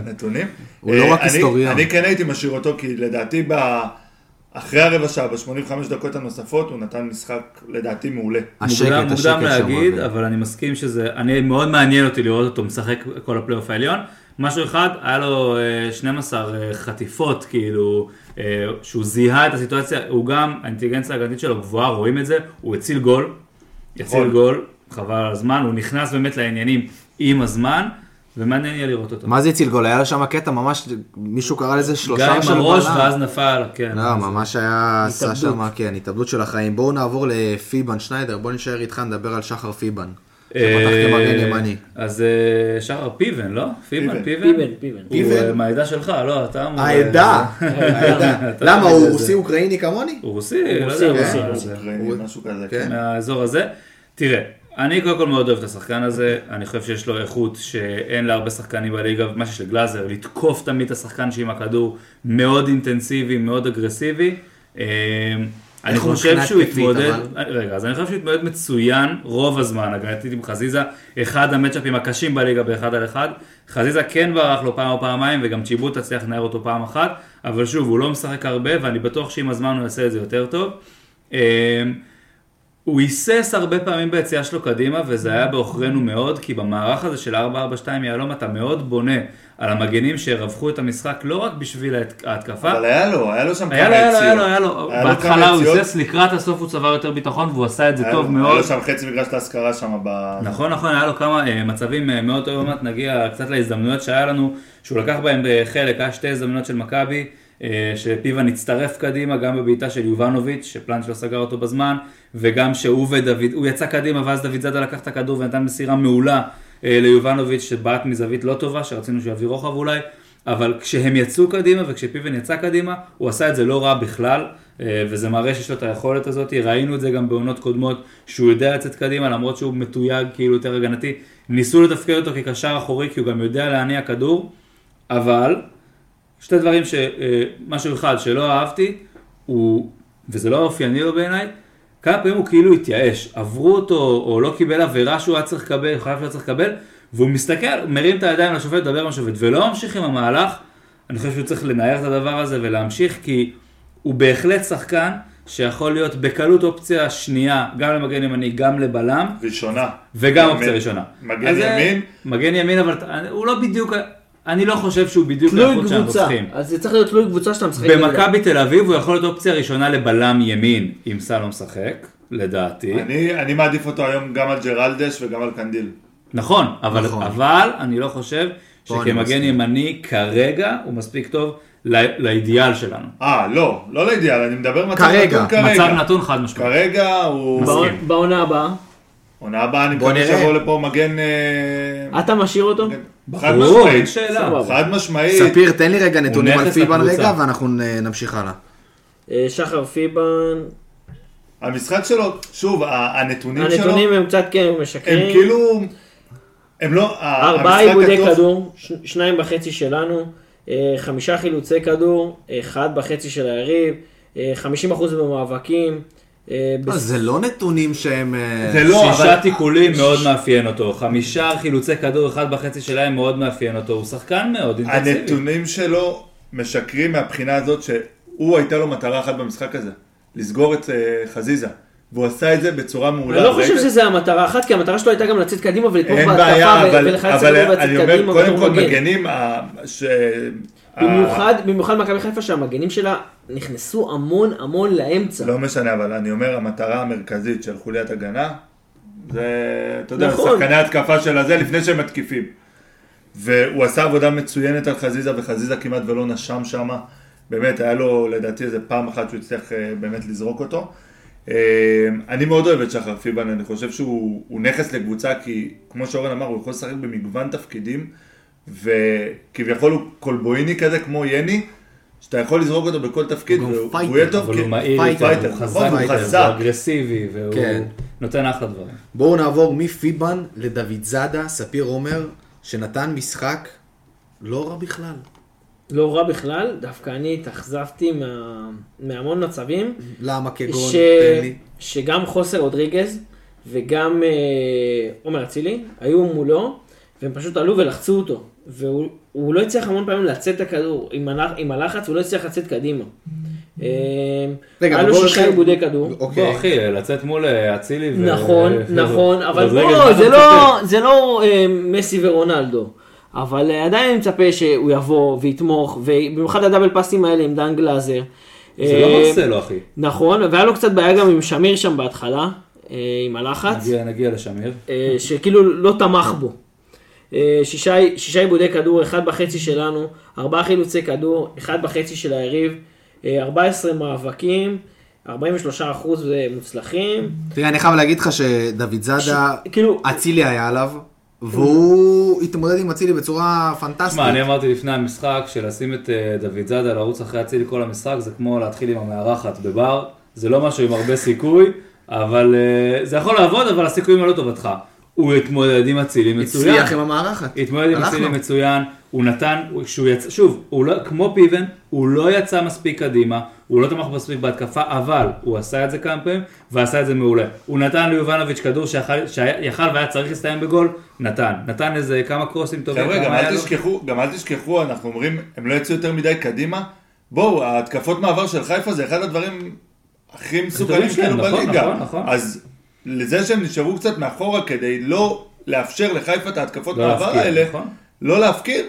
F: הנתונים.
A: הוא לא
F: אה,
A: רק היסטוריון.
F: אני כן הייתי משאיר אותו, כי לדעתי ב... אחרי הרבע שעה, ב-85 דקות הנוספות, הוא נתן משחק, לדעתי, מעולה.
A: השקט,
E: מוקדם,
A: השקט
E: מוקדם להגיד,
A: מעביר.
E: אבל אני מסכים שזה, אני מאוד מעניין אותי לראות אותו משחק כל הפלייאוף העליון. משהו אחד, היה לו אה, 12 אה, חטיפות, כאילו, אה, שהוא זיהה את הסיטואציה, הוא גם, האינטליגנציה ההגנתית שלו גבוהה, רואים את זה, הוא הציל גול, הציל
F: נכון.
E: גול, חבל על הזמן, הוא נכנס באמת לעניינים עם הזמן, ומעניין יהיה לראות אותו.
A: מה זה הציל גול? היה שם קטע ממש, מישהו קרא לזה
E: גם
A: שלושה
E: עם
A: של
E: הראש
A: בלם.
E: ואז נפל, כן.
A: לא, ממש היה, עשה. שם, כן, התאבדות של החיים. בואו נעבור לפיבן שניידר, בואו נשאר איתך, נדבר על שחר פיבן.
E: אה. אז אה, שחר פיבן, לא? פיבן,
F: פיבן.
E: פיבן?
D: פיבן.
E: הוא? אה, מהעדה שלך, לא, אתה אמור...
A: העדה, למה,
E: יודע
A: הוא
E: זה.
A: רוסי אוקראיני כמוני?
E: הוא רוסי, לא
D: רוסי,
E: יודע.
D: רוסי.
F: אוקראיני, משהו כזה,
A: כן.
F: כן.
E: מהאזור הזה. תראה, אני קודם כל מאוד אוהב את השחקן הזה, אני חושב שיש לו איכות שאין להרבה שחקנים בליגה, מה שיש לגלאזר, לתקוף תמיד את השחקן שעם הכדור, מאוד אינטנסיבי, מאוד אגרסיבי. אה, אני חושב שהוא יתמודד,
A: אבל?
E: רגע, אז אני חושב שהוא יתמודד מצוין רוב הזמן, הגנתית עם חזיזה, אחד המצ'אפים הקשים בליגה באחד על אחד, חזיזה כן ברח לו פעם או פעמיים, וגם צ'יבוט הצליח לנער אותו פעם אחת, אבל שוב, הוא לא משחק הרבה, ואני בטוח שעם הזמן הוא יעשה את זה יותר טוב. הוא היסס הרבה פעמים ביציאה שלו קדימה, וזה היה בעוכרינו מאוד, כי במערך הזה של 4-4-2 יהלום אתה מאוד בונה על המגנים שירווחו את המשחק לא רק בשביל ההת- ההתקפה,
F: אבל היה לו, היה לו שם כמה
E: לו, היה לו, היה לו,
F: יציאות.
E: היה לו, בהתחלה הוא
F: יציאות.
E: היסס, לקראת הסוף הוא צבר יותר ביטחון והוא עשה את זה טוב מאוד.
F: היה לו שם חצי מגרש להשכרה שם ב...
E: נכון, נכון, היה לו כמה אה, מצבים אה, מאוד טובים, עוד מעט נגיע קצת להזדמנויות שהיה לנו, שהוא לקח בהם חלק, היה שתי הזדמנויות של מכבי, שפיבן הצטרף קדימה, גם בבעיטה של יובנוביץ', שפלנץ' לא סגר אותו בזמן, וגם שהוא ודוד, הוא יצא קדימה ואז דוד זאדה לקח את הכדור ונתן מסירה מעולה אה, ליובנוביץ', שבעט מזווית לא טובה, שרצינו שיביא רוחב אולי, אבל כשהם יצאו קדימה וכשפיבן יצא קדימה, הוא עשה את זה לא רע בכלל, אה, וזה מראה שיש לו את היכולת הזאת, ראינו את זה גם בעונות קודמות, שהוא יודע לצאת קדימה למרות שהוא מתויג כאילו יותר הגנתי, ניסו לתפקד אותו כקשר אחורי כי הוא גם יודע להניע כדור, אבל שתי דברים, ש, אה, משהו אחד שלא אהבתי, הוא, וזה לא אופייני לו בעיניי, כמה פעמים הוא כאילו התייאש, עברו אותו או לא קיבל עבירה שהוא היה צריך לקבל, חייב שהיה צריך לקבל, והוא מסתכל, מרים את הידיים לשופט, מדבר עם השופט, ולא ממשיך עם המהלך, אני חושב שהוא צריך לנער את הדבר הזה ולהמשיך, כי הוא בהחלט שחקן שיכול להיות בקלות אופציה שנייה, גם למגן ימני, גם לבלם,
F: ראשונה.
E: וגם
F: ימין.
E: אופציה ראשונה.
F: מגן
E: אז
F: ימין,
E: מגן ימין, אבל הוא לא בדיוק, אני לא חושב שהוא בדיוק האיכות שאנחנו
D: קבוצה.
E: צריכים.
D: אז זה צריך להיות תלוי קבוצה שאתה משחק.
E: במכבי תל אביב הוא יכול להיות אופציה ראשונה לבלם ימין, אם סלום משחק, לדעתי.
F: אני, אני מעדיף אותו היום גם על ג'רלדש וגם על קנדיל.
E: נכון, אבל,
A: נכון.
E: אבל אני לא חושב שכמגן. ימני כרגע הוא מספיק טוב לאידיאל שלנו.
F: אה, לא, לא לאידיאל, אני מדבר מצב
A: כרגע,
F: נתון כרגע.
E: מצב נתון חד משמעית.
F: כרגע הוא...
D: בעונה הבאה,
F: עונה הבאה אני מקווה. שיבוא לפה מגן... אה,
D: אתה משאיר אותו?
F: חד משמעית. חד משמעית.
A: ספיר, תן לי רגע נתונים על פיבן. רגע, ואנחנו נ- נמשיך הלאה.
D: אה, שחר פיבן,
F: המשחק שלו, שוב, ה- הנתונים שלו,
D: הנתונים הם קצת כן
F: הם
D: משקרים.
F: כאילו... הם לא...
D: ארבעה עיבודי כדור, שניים וחצי שלנו, אה, חמישה חילוצי כדור, אחד וחצי של היריב, אה, 50% במאבקים. אה, בס-
A: זה לא נתונים שהם... אה,
F: זה לא,
E: שישה
F: אבל...
E: תיקולים מאוד מאפיין אותו, חמישה חילוצי כדור אחד וחצי שלהם מאוד מאפיין אותו, הוא שחקן מאוד אינטנסיבי.
F: הנתונים שלו משקרים מהבחינה הזאת שהוא הייתה לו מטרה אחת במשחק הזה, לסגור את אה, חזיזה. והוא עשה את זה בצורה מעולה.
D: אני לא חושב
F: ראית?
D: שזה המטרה אחת, כי המטרה שלו הייתה גם לצאת קדימה ולתמוך בהתקפה ולחלץ
F: אני
D: ולצאת קדימה
F: קודם כל. מגנים, ה- ש...
D: במיוחד, במיוחד מכבי חיפה שהמגנים שלה נכנסו המון המון לאמצע.
F: לא משנה, אבל אני אומר, המטרה המרכזית של חוליית הגנה, זה, אתה יודע,
D: נכון.
F: שחקני התקפה של הזה לפני שהם מתקיפים. והוא עשה עבודה מצוינת על חזיזה, וחזיזה כמעט ולא נשם שם. באמת, היה לו לדעתי איזה פעם אחת שהוא הצליח אה, באמת לזרוק אותו. אה, אני מאוד אוהב את שחר פיבן, אני חושב שהוא הוא נכס לקבוצה, כי כמו שאורן אמר, הוא יכול לשחק במגוון תפקידים, וכביכול הוא קולבויני כזה, כמו יני, שאתה יכול לזרוק אותו בכל תפקיד,
A: הוא
F: והוא יהיה טוב,
E: אבל
F: כי-
E: הוא מהיר, יותר, הוא
F: נכון,
E: חזק,
F: הוא
E: יותר,
F: חזק.
E: הוא אגרסיבי, והוא
A: כן.
E: נותן אחלה דברים.
A: בואו נעבור מפיבן לדוד זאדה, ספיר עומר, שנתן משחק לא רע בכלל.
D: לא רע בכלל, דווקא אני התאכזבתי מה... מהמון מצבים.
A: למה כגון?
D: ש... שגם חוסר רודריגז וגם אה, עומר אצילי היו מולו, והם פשוט עלו ולחצו אותו. והוא הוא לא הצליח המון פעמים לצאת את הכדור, עם, הלח, עם הלחץ הוא לא הצליח לצאת קדימה. אה,
A: רגע,
D: היה לו
A: בואו
D: שישה עיבודי כדור.
A: אוקיי.
E: בוא אחי, לצאת מול אה, אצילי ו...
D: נכון,
E: ו-
D: נכון, אבל בוא, זה לא? זה לא אה, מסי ורונלדו. אבל אה, עדיין אני מצפה שהוא יבוא ויתמוך, ובמיוחד הדאבל פאסים האלה עם דן גלאזר.
E: זה
D: אה,
E: לא מרסלו אחי.
D: נכון, והיה לו קצת בעיה גם עם שמיר שם בהתחלה, אה, עם הלחץ,
E: נגיע- נגיע לשמיר.
D: אה, שכאילו לא תמך בו. אה, שישה, שישה עיבודי כדור, אחד בחצי שלנו, ארבעה חילוצי כדור, אחד בחצי של היריב, אה, 14 מאבקים, 43 אחוז מוצלחים.
A: תראה, אני חייב להגיד לך שדוד זאדה,
D: כאילו,
A: אצילי היה עליו, והוא התמודד עם אצילי בצורה פנטסטית.
E: תשמע, אני אמרתי לפני המשחק שלשים את אה, דוד זאדה לרוץ אחרי אצילי כל המשחק זה כמו להתחיל עם המארחת בבר, זה לא משהו עם הרבה סיכוי, אבל אה, זה יכול לעבוד, אבל הסיכויים הם לא טובתך. הוא התמודד עם אצילי מצוין.
A: הצליח עם המערכת.
E: התמודד עם אצילי. מצוין, הוא נתן, יצא, שוב, הוא לא, כמו פיבן, הוא לא יצא מספיק קדימה, הוא לא תמך מספיק בהתקפה, אבל הוא עשה את זה כמה פעמים, ועשה את זה מעולה. הוא נתן ליובנוביץ' כדור שיכל והיה צריך להסתיים בגול, נתן. נתן איזה כמה קרוסים טובים,
F: חבר'ה, גם אל
E: לו.
F: תשכחו, גם אל תשכחו, אנחנו אומרים, הם לא יצאו יותר מדי קדימה. בואו, ההתקפות מעבר של חיפה זה אחד הדברים הכי מסוכנים כאילו
E: נכון,
F: בליגה.
E: נכון, נכון.
F: אז לזה שהם נשארו קצת מאחורה כדי לא לאפשר לחיפה את ההתקפות
E: לא
F: מעבר
E: להפקיר,
F: האלה,
E: נכון.
F: לא להפקיר.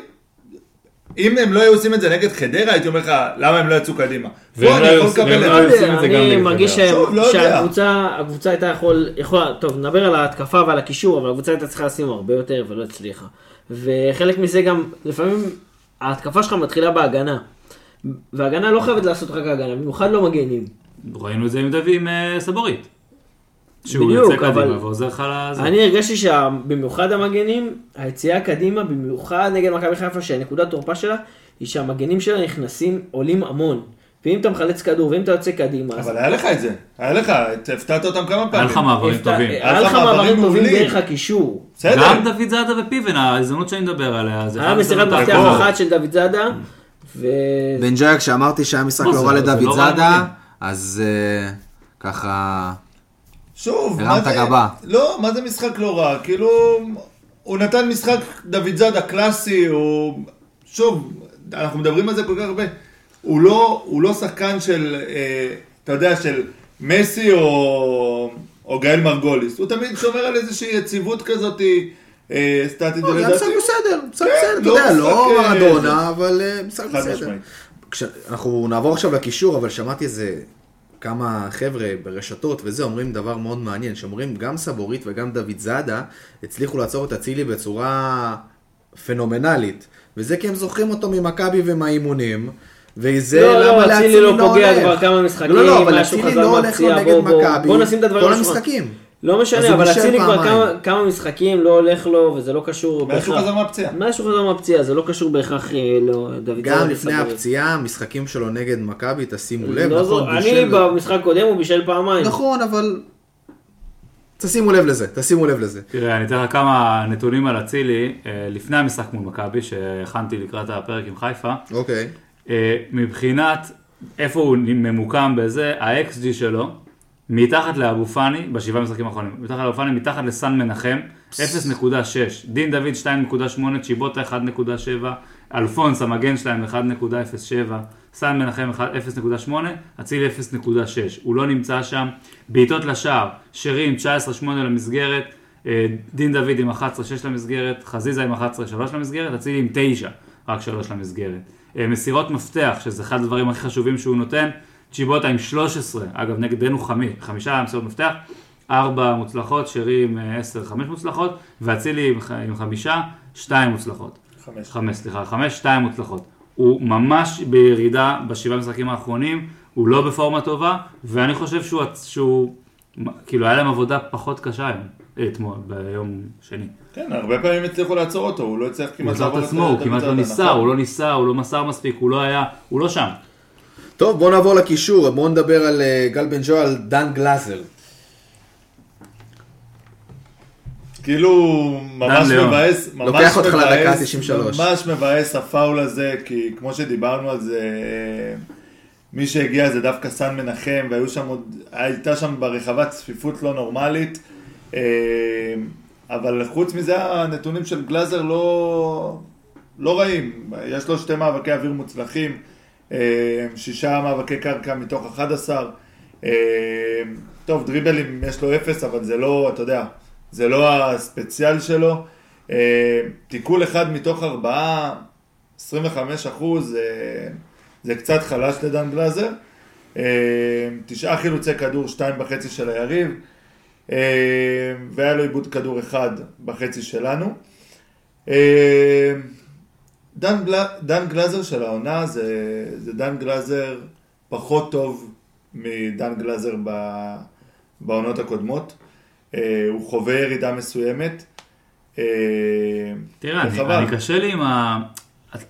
F: אם הם לא היו עושים את זה נגד חדרה, הייתי אומר לך, למה הם לא יצאו קדימה?
E: והם
F: פה
E: לא
F: אני
E: היו
F: יכול
E: עושים-
F: לקבל
E: והם
F: את
E: לא
F: זה.
E: עושים את זה גם
D: אני
E: נגד
D: מרגיש
F: לא.
D: שהקבוצה הקבוצה הייתה יכול, יכולה, טוב נדבר על ההתקפה ועל הקישור, אבל הקבוצה הייתה צריכה לשים הרבה יותר ולא הצליחה. וחלק מזה גם, לפעמים ההתקפה שלך מתחילה בהגנה. והגנה לא חייבת לעשות רק הגנה, במיוחד לא מגנים.
E: ראינו את זה עם דוד, עם אה, סבורית. שהוא
D: בדיוק,
E: יוצא
D: אבל-
E: קדימה ועוזר לך לזה.
D: אני הרגשתי שבמיוחד המגנים, היציאה קדימה, במיוחד נגד מכבי חיפה, שהנקודת תורפה שלה, היא שהמגנים שלה נכנסים, עולים המון. ואם אתה מחלץ כדור, ואם אתה יוצא קדימה, אז
F: אבל היה לך את זה, היה לך, הפתעת אותם כמה
E: היה
F: פעמים.
E: לך מעברים טובים.
D: היה לך
F: מעברים
D: טובים. דרך הקישור.
F: בסדר.
E: גם דוד זאדה ופיבן, ההזדמנות שאני מדבר עליה. זה
D: היה מסירת מפתח. אחת של דוד זאדה, ו...
A: בן ג'אק שאמרתי שהיה משחק לא רע
E: לא-
A: לדוד זאדה. אז אה, ככה...
F: שוב,
A: הרמת
F: מה זה-
A: גבה.
F: לא, מה זה משחק לא רע? כאילו, הוא נתן משחק דוד זאדה קלאסי, הוא... שוב, אנחנו מדברים על זה כל כך הרבה. הוא לא, הוא לא שחקן של... אה, אתה יודע, של מסי או, או גאל מרגוליס. הוא תמיד שומר על איזושהי יציבות כזאת אה, סטטית,
A: לא, זה היה משחק בסדר, משחק
F: כן,
A: בסדר, אתה
F: לא
A: יודע, לא
F: אה,
A: מרדונה, אבל אה, משחק בסדר.
F: משמעית.
A: כש- אנחנו נעבור עכשיו לקישור, אבל שמעתי איזה כמה חבר'ה ברשתות וזה אומרים דבר מאוד מעניין, שאומרים גם סבורית וגם דוד זאדה הצליחו לעצור את אצילי בצורה פנומנלית, וזה כי הם זוכרים אותו ממכבי ומהאימונים. וזה
D: לא, לא,
A: למה
D: אצילי
A: לאצילי
D: לא
A: לא
D: פוגע
A: הולך.
D: כבר כמה משחקים,
A: לא, לא, אבל אצילי לא הולך
D: מהפציעה,
A: נגד
D: בוא, בוא,
A: מכבי.
D: בוא נשים את הדברים
A: כל
D: על השולחן.
A: המשחקים.
D: לא משנה, אבל אצילי כבר. כמה- כמה משחקים לא הולך לו, וזה לא קשור
F: מאז שהוא. חזר מהפציעה.
D: מאז שהוא חזר מהפציעה, זה לא קשור בהכרח אה, לא, דוד
A: גם לפני. הפציעה, המשחקים שלו נגד מכבי, תשימו לב,
D: לא
A: נכון,
D: אני במשחק קודם הוא בישל פעמיים.
A: נכון, אבל... תשימו לב לזה, תשימו לב לזה.
E: תראה, אני אתן לך כמה נתונים על אצילי, אה, לפני המשחק מול מכבי, שהכנתי לקראת הפרק עם חיפה.
A: אוקיי.
E: אה, מבחינת איפה הוא ממוקם בזה, ה-XG שלו, מתחת לאבו פאני, בשבעה משחקים האחרונים, מתחת לאבו פאני, מתחת לסן מנחם, 0.6, דין דוד 2.8, צ'יבוטה 1.7, אלפונס המגן שלהם 1.07, סן מנחם 0.8, אצילי 0.6, הוא לא נמצא שם, בעיטות לשער, שרים 19-8 למסגרת, אה, דין דוד עם 11-6 למסגרת, חזיזה עם 11-3 למסגרת, אצילי עם 9, רק 3 למסגרת. אה, מסירות מפתח, שזה אחד הדברים הכי חשובים שהוא נותן, צ'יבוטה עם 13, אגב נגדנו חמי, חמישה מסירות מפתח, ארבע מוצלחות, שרי עם אה, 10, חמש מוצלחות, ואצילי עם, עם חמישה, שתיים מוצלחות.
F: חמש.
E: חמש, סליחה, חמש, שתיים מוצלחות. הוא ממש בירידה בשבעה משחקים האחרונים, הוא לא בפורמה טובה, ואני חושב שהוא, שהוא כאילו היה להם עבודה פחות קשה היום, אה, אתמול, ביום שני.
F: כן, הרבה פעמים הצליחו לעצור אותו, הוא לא הצליח כמעט
E: עצר את
F: לעבור
E: עצמו, הוא כמעט לא ניסה? הוא לא ניסה, הוא לא מסר מספיק, הוא לא היה, הוא לא שם.
A: טוב, בואו נעבור לקישור, בואו נדבר על אה, גל בן ג'ו, על דן גלאזר.
F: כאילו, ממש. מבאס, ממש
A: לוקח אותך לדקה
F: מבאס,
A: 93.
F: ממש מבאס הפאול הזה, כי כמו שדיברנו על זה, מי שהגיע זה דווקא סן מנחם, והיו שם עוד, הייתה שם ברחבה צפיפות לא נורמלית, אה, אבל חוץ מזה הנתונים של גלאזר לא, לא רעים, יש לו שתי מאבקי אוויר מוצלחים, אה, שישה מאבקי קרקע מתוך 11, אה, טוב, דריבלים יש לו אפס, אבל זה לא, אתה יודע, זה לא הספציאל שלו. אה, תיקול אחד מתוך ארבעה, 25 אחוז, אה, זה קצת חלש לדן גלאזר. אה, תשעה חילוצי כדור, שתיים בחצי של היריב, אה, והיה לו עיבוד כדור אחד בחצי שלנו. דן, גל... דן גלאזר של העונה זה, זה דן גלאזר פחות טוב מדן גלאזר ב... בעונות הקודמות. אה, הוא חווה ירידה מסוימת. אה,
E: תראה, אני. אני קשה לי עם ה...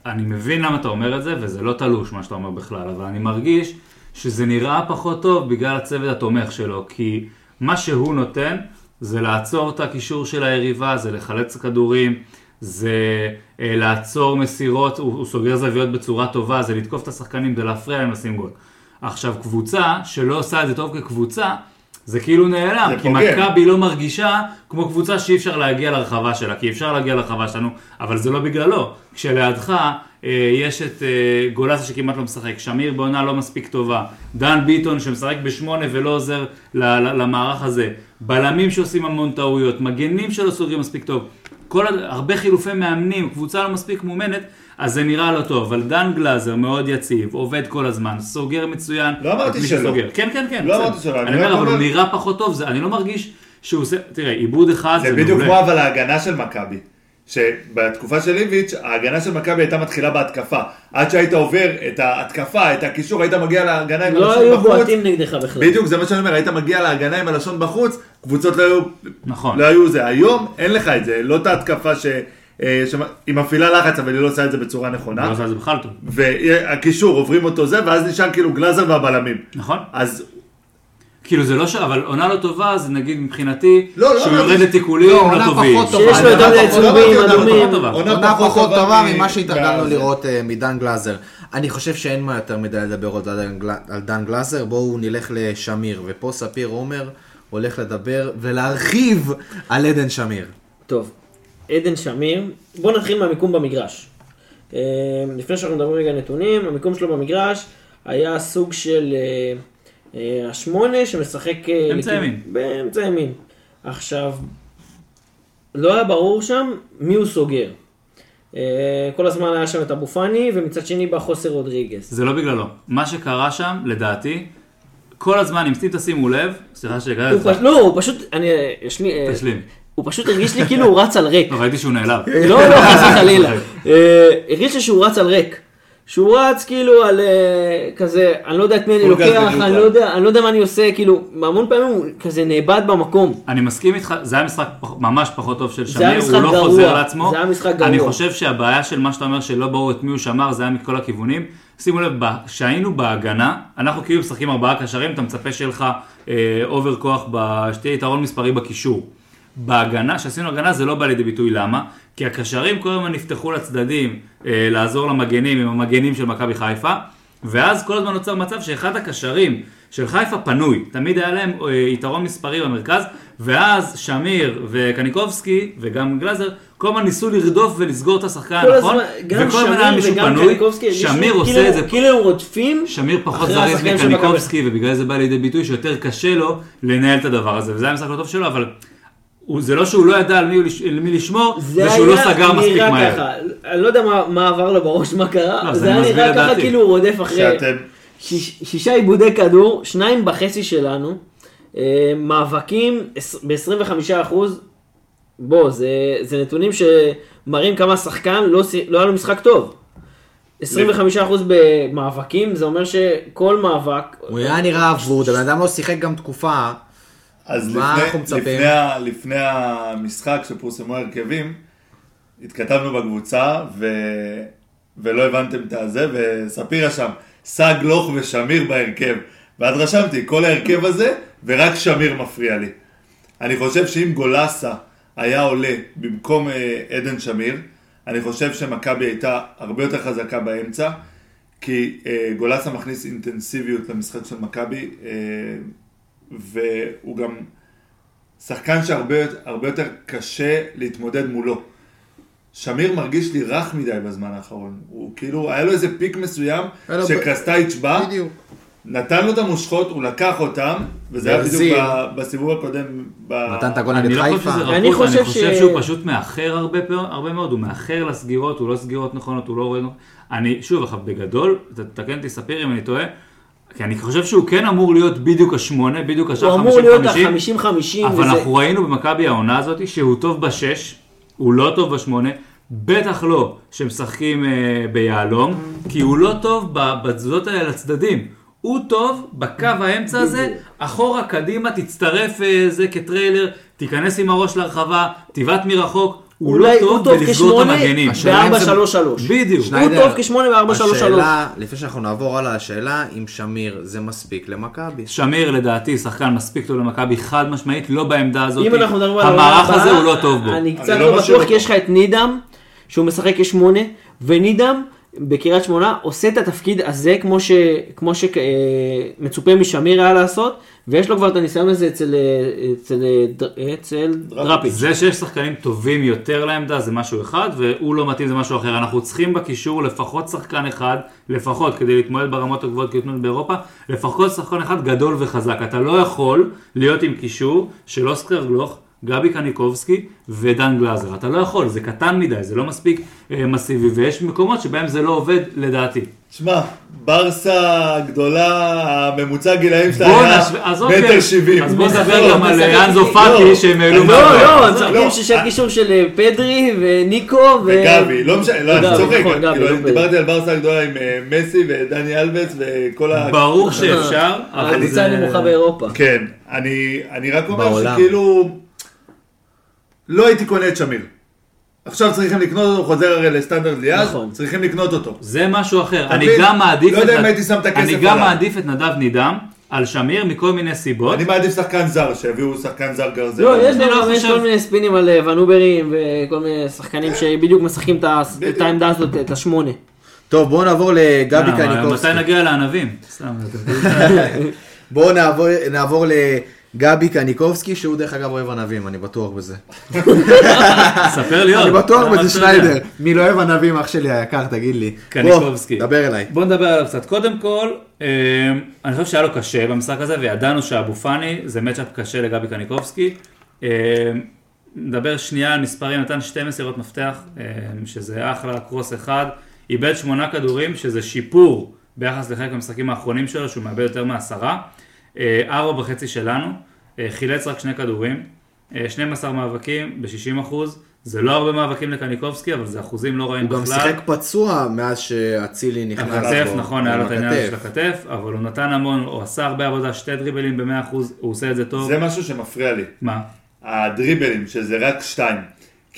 E: אני מבין למה אתה אומר את זה, וזה לא תלוש מה שאתה אומר בכלל, אבל אני מרגיש שזה נראה פחות טוב בגלל הצוות התומך שלו, כי מה שהוא נותן זה לעצור את הקישור של היריבה, זה לחלץ כדורים, זה אה, לעצור מסירות, הוא, הוא סוגר זוויות בצורה טובה, זה לתקוף את השחקנים, זה להפריע להם לשים גול. עכשיו, קבוצה שלא עושה את זה טוב כקבוצה, זה כאילו נעלם,
F: זה
E: כי. מכבי לא מרגישה כמו קבוצה שאי אפשר להגיע לרחבה שלה, כי אפשר להגיע לרחבה שלנו, אבל זה לא בגללו. כשלידך אה, יש את אה, גולסה שכמעט לא משחק, שמיר בעונה לא מספיק טובה, דן ביטון שמשחק בשמונה ולא עוזר ל- ל- למערך הזה, בלמים שעושים המון טעויות, מגנים שלא סוגרים מספיק טוב, כל, הרבה חילופי מאמנים, קבוצה לא מספיק מאומנת, אז זה נראה לא טוב, אבל דן גלאזר מאוד יציב, עובד כל הזמן, סוגר מצוין.
F: לא אמרתי שלא.
E: שסוגר. כן, כן, כן.
F: לא
E: בסדר.
F: אמרתי שלא, אני
E: אומר, אבל הוא נראה פחות טוב, זה, אני לא מרגיש שהוא עושה, תראה, עיבוד אחד
F: זה
E: זה
F: בדיוק כמו. אבל ההגנה של מכבי. שבתקופה של איביץ', ההגנה של מכבי הייתה מתחילה בהתקפה. עד שהיית עובר את ההתקפה, את הקישור, היית מגיע להגנה עם
D: לא
F: הלשון
D: היו
F: בחוץ.
D: בועטים נגדך בכלל.
F: בדיוק, זה מה שאני אומר, היית מגיע להגנה עם הלשון בחוץ, קבוצות לא היו,
E: נכון.
F: לא היו זה. היום אין לך את זה, לא את ההתקפה ש... אה, שהיא מפעילה לחץ, אבל היא לא עושה את זה בצורה
E: הוא לא
F: נכונה.
E: עושה את זה בכלל טוב.
F: והקישור, עוברים אותו זה, ואז נשאר כאילו גלאזר והבלמים.
E: נכון?
F: אז
E: כאילו זה לא ש... אבל עונה לא טובה זה נגיד מבחינתי,
F: לא, לא
E: שהוא
F: אמרתי-
E: יורד לתיקולים
A: לא,
E: לא
A: עונה
E: טובים.
A: פחות טובה.
D: שיש לו יותר מדי צהובים, אדומים.
A: עונה פחות טובה ממה שהתרגלנו לראות אה, מדן גלאזר. אני חושב שאין מה יותר מדי לדבר עוד על דן גל- על דן גלאזר, בואו נלך לשמיר, ופה ספיר עומר הולך לדבר ולהרחיב על עדן שמיר.
D: טוב, עדן שמיר, בואו נתחיל מהמיקום במגרש. אה, לפני שאנחנו מדברים רגע נתונים, המיקום שלו במגרש היה סוג של אה, השמונה שמשחק... אה,
E: אמצע
D: לכיוון-
E: ימין.
D: באמצע ימין. עכשיו, לא היה ברור שם מי הוא סוגר. אה, כל הזמן היה שם את אבו פאני, ומצד שני בא חוסר רודריגז.
E: זה לא בגללו. מה שקרה שם, לדעתי, כל הזמן, אם תשימו לב, סליחה שהגעתי אותך,
D: לא, הוא פשוט, אני, יש לי, אה,
E: תשלים.
D: הוא פשוט הרגיש לי כאילו הוא רץ על ריק.
E: ראיתי שהוא נעלב.
D: לא, לא, חס וחלילה. [laughs] אה, הרגיש לי שהוא רץ על ריק. שהוא רץ כאילו על אה, כזה, אני לא יודע את מי אני לוקח. אני לא יודע, אני לא יודע מה אני עושה, כאילו, המון פעמים הוא כזה נאבד במקום.
E: אני מסכים איתך, זה היה משחק ממש פחות טוב של שמיר, הוא לא
D: גרוע.
E: חוזר לעצמו.
D: זה היה משחק גרוע.
E: אני חושב שהבעיה של מה שאתה אומר שלא ברור את מי הוא שמר, זה היה מכל הכיוונים. שימו לב, כשהיינו בהגנה, אנחנו כאילו משחקים ארבעה קשרים, אתה מצפה שיהיה לך אה, אובר כוח, שתהיה יתרון מספרי בקישור. בהגנה, כשעשינו הגנה זה לא בא לידי ביטוי, למה? כי הקשרים כל הזמן נפתחו לצדדים אה, לעזור למגנים עם המגנים של מכבי חיפה, ואז כל הזמן נוצר מצב שאחד הקשרים של חיפה פנוי, תמיד היה להם אה, יתרון מספרי במרכז, ואז שמיר וקניקובסקי וגם גלאזר כל הזמן ניסו לרדוף ולסגור את השחקן הנכון, וכל הזמן היה מישהו פנוי, שמיר
D: כאילו-
E: עושה את זה
D: כאילו הם רודפים.
E: שמיר פחות זריז מקניקובסקי, ובגלל זה בא לידי ביטוי שיותר קשה לו לנהל את הדבר הזה, וזה היה המשחק לא טוב שלו, אבל הוא, זה לא שהוא לא ידע על מי, על מי לשמור, זה שהוא לא סגר מספיק
D: נראה
E: מהר.
D: ככה, אני לא יודע מה, מה עבר לו בראש, מה קרה,
E: לא,
D: זה
E: אני
D: היה נראה ככה. כאילו הוא רודף אחרי
F: שאתם,
D: שיש, שישה עיבודי כדור, שניים בחצי שלנו, אה, מאבקים ב-25%, בוא, זה, זה נתונים שמראים כמה שחקן לא, לא היה לו משחק טוב. 25% במאבקים, זה אומר שכל מאבק,
A: הוא היה נראה אבוד, הבן אדם לא שיחק גם תקופה.
F: אז לפני? לפני, לפני המשחק שפורסמו ההרכבים, התכתבנו בקבוצה ו... ולא הבנתם את הזה, וספירה שם, סע גלוך ושמיר בהרכב. ואז רשמתי, כל ההרכב הזה, ורק שמיר מפריע לי. אני חושב שאם גולסה היה עולה במקום אה, עדן שמיר, אני חושב שמכבי הייתה הרבה יותר חזקה באמצע, כי אה, גולסה מכניס אינטנסיביות למשחק של מכבי, אה, והוא גם שחקן שהרבה הרבה יותר קשה להתמודד מולו. שמיר מרגיש לי רך מדי בזמן האחרון. הוא כאילו, היה לו איזה פיק מסוים, שקרסטייץ' בא. נתן לו את המושכות, הוא לקח אותם, וזה היה. בדיוק בסיבוב הקודם.
A: נתן את הגול נגד
E: לא
A: חיפה.
D: אני חושב
E: שהוא פשוט מאחר הרבה, מאוד, הוא מאחר לסגירות, הוא לא סגירות נכונות, הוא לא רואה... אני, שוב, בגדול, תקן אותי ספיר אם אני טועה, כי אני חושב שהוא כן אמור להיות בדיוק השמונה, בדיוק השעה
D: הוא אמור להיות
E: 50-50,
D: ה-50-50,
E: אבל אנחנו ראינו במכבי העונה הזאת שהוא טוב בשש, הוא לא טוב בשמונה, בטח לא שמשחקים אה, ביהלום, כי הוא לא טוב ב- בתזוזות האלה לצדדים. הוא טוב בקו האמצע הזה, אחורה, קדימה, תצטרף אה, זה כטריילר, תיכנס עם הראש לרחבה, תבעט מרחוק, הוא לא
D: אולי
E: טוב
D: הוא טוב כשמונה
E: המגנים.
A: השאלה אם זה-
D: ב-4-3-3.
E: בדיוק.
D: הוא טוב כשמונה ב-4-3-3.
A: השאלה, לפני שאנחנו נעבור הלאה, השאלה אם שמיר זה מספיק למכבי.
E: שמיר לדעתי שחקן מספיק טוב למכבי חד משמעית, לא בעמדה הזאת.
D: אם אנחנו מדברים על
E: המערך הזה הוא לא טוב בו.
D: אני קצת לא
F: לא
D: בטוח, כי. יש לך את נידם, שהוא משחק כשמונה, ונידם בקריית שמונה עושה את התפקיד הזה כמו ש- כמו שמצופה משמיר היה לעשות, ויש לו כבר את הניסיון הזה אצל, אה, אצל, אה, אצל דראפיץ'.
E: זה שיש שחקנים טובים יותר לעמדה זה משהו אחד, והוא לא מתאים זה משהו אחר. אנחנו צריכים בקישור לפחות שחקן אחד, לפחות כדי להתמודד ברמות הגבוהות כתנות באירופה, לפחות שחקן אחד גדול וחזק. אתה לא יכול להיות עם קישור של אוסקר גלוך, גבי קניקובסקי ודן גלאזר. אתה לא יכול, זה קטן מדי, זה לא מספיק אה, מסיבי, ויש מקומות שבהם זה לא עובד לדעתי.
F: שמע, ברסה גדולה, הממוצע גילאים שלה היה
E: עזוב,
F: מטר. שבעים.
E: אז בוא
D: משחק-
E: נדבר גם על אה, אנזו
D: לא,
E: פאטי שהם העלו
F: אני-
D: לא. לא,
F: לא, לא,
D: שישה
F: אה,
D: קישור של אה, פדרי וניקו ו...
F: וגבי, לא משנה, לא, אני צוחק,
D: נכון,
F: כאילו,
D: לא.
F: דיברתי על ברסה הגדולה עם אה, מסי ודני אלבץ וכל ה...
E: ברור שאפשר, אבל
D: הקבוצה. הנמוכה באירופה.
F: כן, אני, רק אומר. שכאילו, לא הייתי קונה את שמיר. עכשיו צריכים לקנות אותו, הוא חוזר הרי לסטנדרט ליאז,
D: נכון.
F: צריכים לקנות אותו.
E: זה משהו אחר. אני? גם מעדיף
F: לא יודע
E: את
F: אם
E: נד-
F: הייתי שם את הכסף
E: אני גם
F: עליו.
E: מעדיף את נדב נידם על שמיר מכל מיני סיבות.
F: אני מעדיף שחקן זר, שיביאו שחקן זר גרזן.
D: לא, יש להם
E: לא
D: יש
E: חושב-
D: כל מיני ספינים על אה, ונוברים וכל מיני שחקנים שבדיוק משחקים את העמדה הזאת, את השמונה.
A: טוב, בואו נעבור לגבי
E: אה,
A: קניקובסקי.
E: מתי נגיע לענבים? סתם, [laughs]
A: בואו נעבור, נעבור גבי קניקובסקי, שהוא דרך אגב אוהב ענבים, אני בטוח בזה.
E: ספר לי עוד.
A: אני בטוח בזה? שניידר. מי לא אוהב ענבים, אח שלי היקר, תגיד לי.
E: קניקובסקי.
A: בוא, דבר אליי.
E: בוא נדבר עליו קצת. קודם כל, אה, אני חושב שהיה לו קשה במשחק הזה, וידענו שאבו פאני זה מצ'אפ קשה לגבי קניקובסקי. אה, נדבר שנייה על מספרים, נתן שתי מסירות מפתח, אה, שזה אחלה קרוס אחד, איבד שמונה כדורים, שזה שיפור ביחס לחלק המשחקים האחרונים שלו, שהוא מאבד יותר מעשרה. ארבע וחצי שלנו, חילץ רק שני כדורים, אה, 12 מאבקים ב-60 אחוז, זה לא הרבה מאבקים לקניקובסקי, אבל זה אחוזים לא רעים
A: הוא
E: בכלל.
A: גם שיחק פצוע מאז שאצילי נכנס
E: הכתף. נכון, היה לו את העניין של
A: הכתף.
E: הכתף, אבל הוא נתן המון, הוא עשה הרבה עבודה, שתי דריבלים ב-100%, הוא עושה את זה טוב.
F: זה משהו שמפריע לי.
E: מה?
F: הדריבלים, שזה רק שתיים.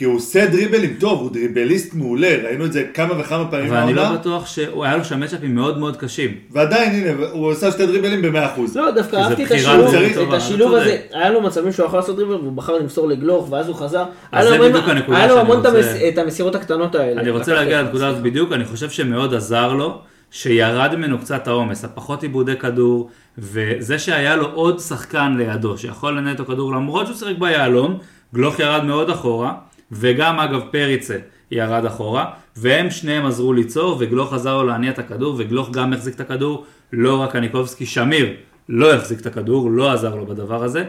F: כי הוא עושה דריבלים טוב, הוא דריבליסט מעולה, ראינו את זה כמה וכמה פעמים
E: אבל אני לא בטוח שהוא היה לו שם מצ'אפים מאוד מאוד קשים.
F: ועדיין, הנה, הוא עשה שתי דריבלים ב-100%.
D: לא, דווקא אהבתי את השילוב, את השילוב הזה. היה לו מצבים שהוא יכול לעשות דריבל והוא בחר למסור לגלוך ואז הוא חזר, היה
E: זה
D: לו המון-
E: בדיוק הנקודה
D: היה לו
E: שאני
D: המון את
E: רוצה-
D: המס- את המסירות הקטנות האלה.
E: אני רוצה להגיע לנקודה הזאת בדיוק, אני חושב שמאוד עזר לו, שירד ממנו קצת העומס, הפחות עיבודי כדור, וזה שהיה לו עוד שחקן לידו, שיכול לנהל את הכדור למרות שהוא שיחק ביהלום, גלוך ירד מאוד אחורה, וגם אגב פריצה ירד אחורה, והם שניהם עזרו ליצור, וגלוך עזר לו להניע את הכדור, וגלוך גם החזיק את הכדור, לא רק קניקובסקי, שמיר לא החזיק את הכדור, לא עזר לו בדבר הזה,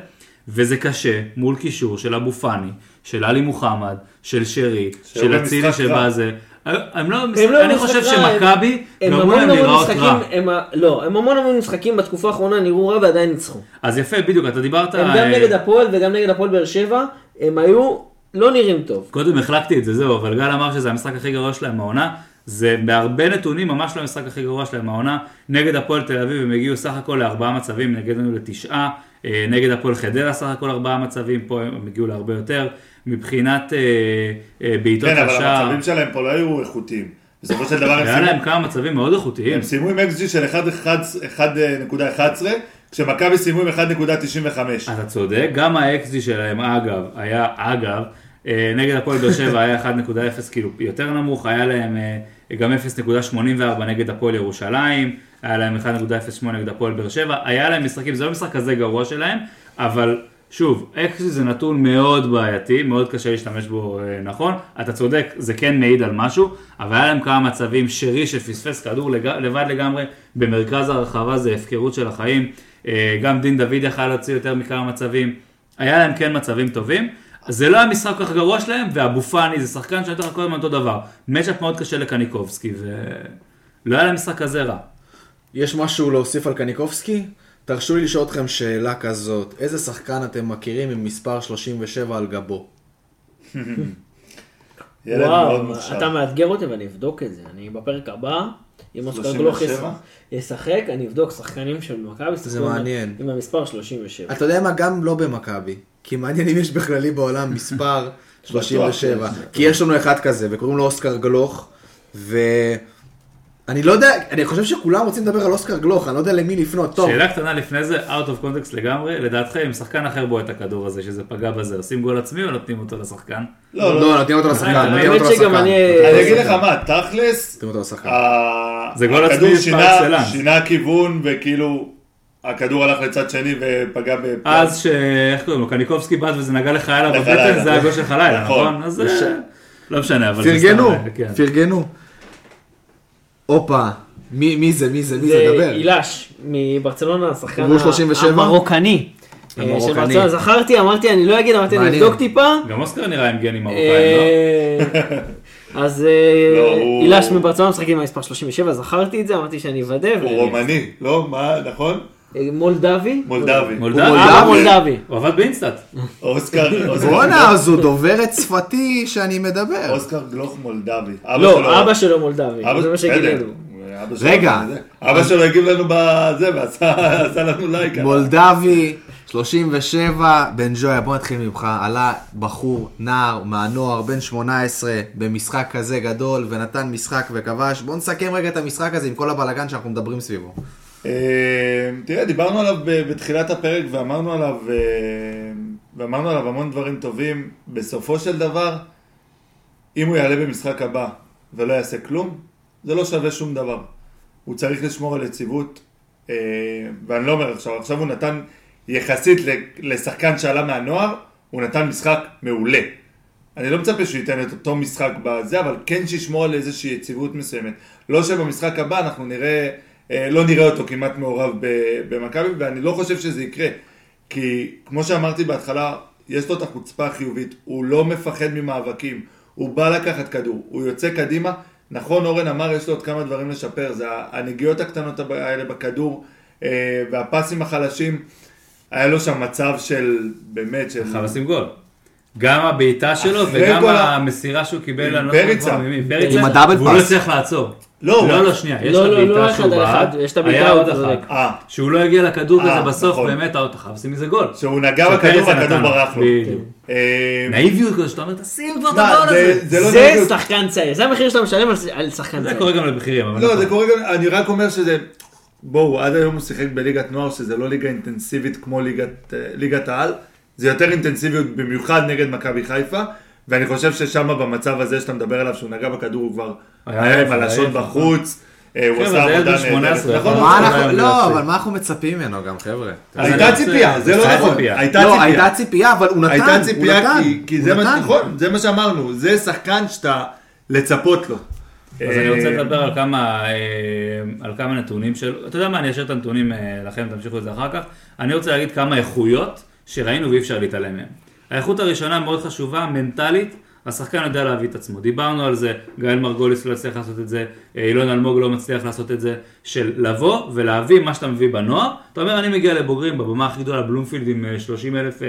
E: וזה קשה מול קישור של אבו פאני, של עלי מוחמד, של שרי, של אצילי של
F: רע.
E: בזה. הם לא,
D: הם לא
E: אני חושב שמכבי
D: הם
E: גרמו
D: המון
E: להם
D: המון
E: להיראות
D: משחקים,
E: רע.
D: הם לא, הם המון המון משחקים בתקופה האחרונה נראו רע ועדיין ניצחו.
E: אז יפה, בדיוק, אתה דיברת...
D: הם גם
E: אה,
D: נגד הפועל וגם נגד הפועל באר שבע, הם היו לא נראים טוב.
E: קודם החלקתי את זה, זהו, אבל גל אמר שזה המשחק הכי גרוע שלהם העונה. זה בהרבה נתונים ממש לא המשחק הכי גרוע שלהם העונה. נגד הפועל תל אביב הם הגיעו סך הכל לארבעה מצבים, נגדנו לתשעה. אה, נגד הפועל חדרה סך הכל ארבעה מצבים, פה הם הגיעו להרבה יותר. מבחינת אה, אה, בעיטות
F: כן, אבל המצבים שלהם פה לא היו איכותיים. בסופו של דבר הם
E: היה
F: סיימו-
E: להם כמה מצבים מאוד איכותיים.
F: הם סיימו עם XG של 1.11, כשמכבי סיימו עם 1.95.
E: אתה צודק, גם ה-XG שלהם אגב, היה אגב, אה, נגד הפועל באר שבע היה 1.0 כאילו יותר נמוך, היה להם אה, גם 0.84 נגד הפועל ירושלים, היה להם 1.08 נגד הפועל באר שבע, היה להם משחקים, זה לא משחק כזה גרוע שלהם, אבל שוב, XG זה נתון מאוד בעייתי, מאוד קשה להשתמש בו אה, נכון, אתה צודק, זה כן מעיד על משהו, אבל היה להם כמה מצבים, שרי שפספס כדור לג... לבד לגמרי, במרכז הרחבה זה הפקרות של החיים, גם דין דוד יכל להוציא יותר מכמה מצבים, היה להם כן מצבים טובים, זה לא המשחק כל כך גרוע שלהם, ואבו פאני זה שחקן שנותן לך כל הזמן אותו דבר, מצ'אפ מאוד קשה לקניקובסקי, ולא היה להם משחק כזה רע.
A: יש משהו להוסיף על קניקובסקי? תרשו לי לשאול אתכם שאלה כזאת, איזה שחקן אתם מכירים עם מספר 37 על גבו? [laughs]
F: ילד מאוד
D: וואו,
F: מוכשר.
D: אתה מאתגר אותי ואני אבדוק את זה. אני בפרק הבא, אם אוסקר
F: 37?
D: גלוך יש- ישחק, אני אבדוק שחקנים של מכבי.
A: זה מעניין.
D: עם המספר 37.
A: אתה יודע מה? גם לא במכבי. כי מעניין אם יש בכללי בעולם [laughs] מספר 37. כי יש לנו אחד כזה, וקוראים לו אוסקר גלוך, ואני לא יודע, אני חושב שכולם רוצים לדבר על אוסקר גלוך, אני לא יודע למי לפנות. טוב,
E: שאלה קטנה לפני זה, out of context לגמרי, לדעתכם אם שחקן אחר בועט את הכדור הזה, שזה פגע בזה, עושים גול עצמי או נותנים אותו לשחקן?
F: לא, לא.
A: לא, נותנים אותו לשחקן,
E: האמת
A: נותנים אותו לשחקן.
D: אני-
F: אני אגיד לך מה, תכלס,
A: נותנים אותו לשחקן.
F: ה-
E: זה גול
F: הכדור
E: עצמי
F: שינה- כיוון וכאילו הכדור הלך לצד שני ופגע ב...
E: אז ש... איך קוראים לו? קניקובסקי בעט וזה נגע לחיילה. בבטן, זה הגול של חלילה,
F: נכון.
E: נכון? אז אה, לא משנה, אבל...
A: פרגנו,
E: כן.
A: פרגנו. הופה, מי מי זה, מי זה, מי זה,
D: זה
A: דבר.
D: אילש מברצלונה, השחקן
A: גבול 37?
D: המרוקני. אה,
A: המרוקני.
D: ברצלונה. זכרתי, אמרתי, אני לא אגיד, אמרתי, אני
A: מעניין.
D: אבדוק טיפה.
E: גם אוסקר נראה עם גנים מרוקאים, לא?
D: אה, אז אה,
F: לא, הוא-
D: אילש מברצלונה משחק עם המספר 37, זכרתי את זה, אמרתי שאני אוודא.
F: הוא רומני, לא? מה, נכון?
D: אה, מולדבי.
F: מולדבי.
E: מולדבי?
D: אה, מולדבי.
E: הוא עבד באינסטאט.
F: אוסקר, אוסקר
A: בואנה, אז הוא דובר את שפתי שאני מדבר.
F: אוסקר גלוך מולדבי.
D: לא, אבא שלו מולדבי. זה מה. שגילינו.
A: רגע.
F: אבא שלו הגיב לנו בזה ועשה עשה לנו לייק.
A: מולדבי, 37, בן ג'ויה, בוא נתחיל ממך. עלה בחור, נער, מהנוער, בן 18, במשחק כזה גדול, ונתן משחק וכבש. בוא נסכם רגע את המשחק הזה עם כל הבלאגן שאנחנו מדברים סביבו.
F: אה, תראה, דיברנו עליו בתחילת הפרק ואמרנו עליו, אה, ואמרנו עליו המון דברים טובים. בסופו של דבר, אם הוא יעלה במשחק הבא ולא יעשה כלום, זה לא שווה שום דבר. הוא צריך לשמור על יציבות, אה, ואני לא אומר עכשיו, עכשיו הוא נתן יחסית לשחקן שעלה מהנוער, הוא נתן משחק מעולה. אני לא מצפה שהוא ייתן את אותו משחק בזה, אבל כן שישמור על איזושהי יציבות מסוימת. לא שבמשחק הבא אנחנו נראה, אה, לא נראה אותו כמעט מעורב ב- במכבי, ואני לא חושב שזה יקרה. כי כמו שאמרתי בהתחלה, יש לו את החוצפה החיובית, הוא לא מפחד ממאבקים, הוא בא לקחת כדור, הוא יוצא קדימה. נכון, אורן אמר, יש לו עוד כמה דברים לשפר, זה הנגיעות הקטנות האלה בכדור, אה, והפסים החלשים. היה לו שם מצב של, באמת, של...
E: חייב לשים גול. גם הבעיטה שלו וגם המסירה שהוא קיבל,
F: עם
E: אני לא זוכר
F: פריצה.
A: עם הדאבל
E: והוא לא
A: פאס.
E: הצליח לעצור.
F: לא,
E: לא, לא, שנייה, יש
D: לא,
E: את
D: לא, לא
E: הבעיטה
D: אחד
E: שהוא
D: על אחד,
E: בעט,
D: יש את הבעיטה,
E: עוד. אחת.
F: אה,
E: שהוא לא הגיע לכדור
F: אה,
E: כזה בסוף,
F: נכון.
E: באמת, אתה חייב לשים מזה גול.
F: שהוא נגע בכדור והכדור. ברח לו. אה,
E: נאיביות כזו שאתה אומר, תשים כבר את הגול
F: זה-
E: הזה.
F: זה לא
D: זה שחקן צעיר, זה המחיר שאתה משלם על- שחקן
E: זה
D: צעיר.
E: קורה גם לבכירים,
F: לא,
E: נכון.
F: זה קורה גם, אני רק אומר שזה, בואו, עד היום הוא שיחק בליגת נוער, שזה לא ליגה אינטנסיבית כמו אה, ליגת העל, זה יותר אינטנסיביות במיוחד נגד מכבי חיפה, ואני חושב ששם במצב הזה שאתה מדבר עליו, שהוא נגע בכדור, הוא כבר
E: היה
F: הלשון
E: עייף,
F: בחוץ, אה, הוא
E: כן,
F: עשה
E: ילד
F: עבודה
E: בן 18,
F: נהדרת. נכון.
A: אנחנו,
E: יכול
A: לא. אבל מה אנחנו מצפים ממנו גם, חבר'ה?
F: הייתה
E: רוצה-
F: ציפייה, זה לא נכון. הייתה
A: לא,
F: ציפייה.
A: הייתה ציפייה, אבל הוא נתן,
F: הייתה
A: הוא
F: ציפייה כי, זה מה,
A: נתן.
F: נכון, זה מה שאמרנו, זה שחקן שאתה לצפות לו.
E: אז אני רוצה
F: אה,
E: לדבר על כמה, אה, על כמה נתונים של, אתה יודע מה, אני אשאיר את הנתונים לכם, תמשיכו את זה אחר כך. אני רוצה להגיד כמה איכויות שראינו ואי אפשר להתעלם מהן. האיכות הראשונה מאוד חשובה, מנטלית, השחקן יודע להביא את עצמו. דיברנו על זה, גאל מרגוליס לא הצליח לעשות את זה, אה, אילון אלמוג לא מצליח לעשות את זה, של לבוא ולהביא מה שאתה מביא בנוער. אתה אומר, אני מגיע לבוגרים, בבמה הכי גדולה, בלומפילד עם אה, 30 אלף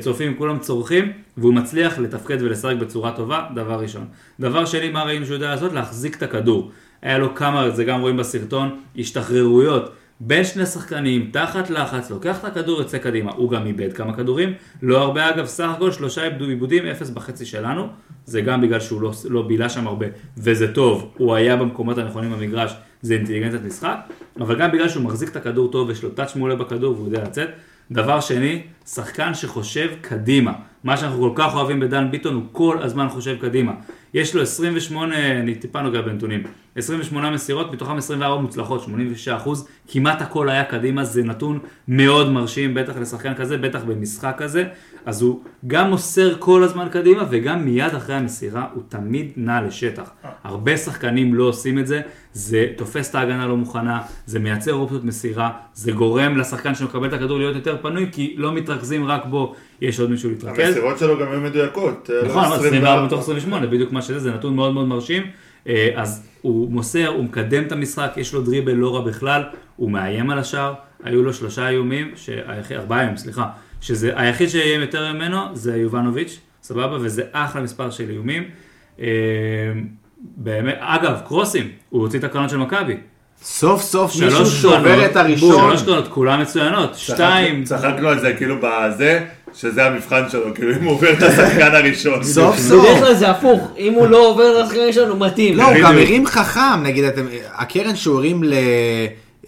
E: צופים, כולם צורכים, והוא מצליח לתפקד ולשחק בצורה טובה, דבר ראשון. דבר שני, מה ראינו שהוא יודע לעשות? להחזיק את הכדור. היה לו כמה, זה גם רואים בסרטון, השתחררויות. בין שני שחקנים, תחת לחץ, לוקח את הכדור, יוצא קדימה. הוא גם איבד כמה כדורים, לא הרבה אגב, סך הכל שלושה איבדו עיבודים, אפס בחצי שלנו. זה גם בגלל שהוא לא, לא בילה שם הרבה, וזה טוב, הוא היה במקומות הנכונים במגרש, זה אינטליגנציית משחק, אבל גם בגלל שהוא מחזיק את הכדור טוב, יש לו טאץ' מעולה בכדור והוא יודע לצאת. דבר שני, שחקן שחושב קדימה. מה שאנחנו כל כך אוהבים בדן ביטון, הוא כל הזמן חושב קדימה. יש לו 28, אני טיפה נוגע בנתונים, 28 מסירות, מתוכם 24 מוצלחות, 86 אחוז, כמעט הכל היה קדימה, זה נתון מאוד מרשים, בטח לשחקן כזה, בטח במשחק כזה, אז הוא גם מוסר כל הזמן קדימה, וגם מיד אחרי המסירה הוא תמיד נע לשטח. הרבה שחקנים לא עושים את זה, זה תופס את ההגנה לא מוכנה, זה מייצר אופציות מסירה, זה גורם לשחקן שמקבל את הכדור להיות יותר פנוי, כי לא מתרכזים רק בו, יש עוד מישהו להתרכז.
F: המסירות שלו גם היו מדויקות. אה, לא
E: נכון, אבל
F: 24.
E: 24 מתוך 28, בדיוק מה שזה, זה נתון מאוד מאוד מרשים. אה, אז הוא מוסר, הוא מקדם את המשחק, יש לו דריבל לא רע בכלל, הוא מאיים על השער, היו לו שלושה איומים, שהיחיד, ארבעה איומים, סליחה, שזה, היחיד שאיים יותר ממנו זה יובנוביץ', סבבה, וזה אחלה מספר של איומים. אה, באמת, אגב, קרוסים, הוא הוציא את הקרנות של מכבי.
A: סוף סוף מישהו
E: שלוש
A: שובר את הראשון.
E: שלוש קרנות, כולן מצוינות. שתיים,
F: צחקנו על זה כאילו בזה, שזה המבחן שלו, כאילו אם הוא עובר את השחקן הראשון.
A: סוף
D: בדרך
A: סוף.
D: כלל זה הפוך, אם הוא לא עובר לשחקן ראשון הוא מתאים.
A: לא, הוא. גם הרים חכם, נגיד, אתם, הקרן שהוא הרים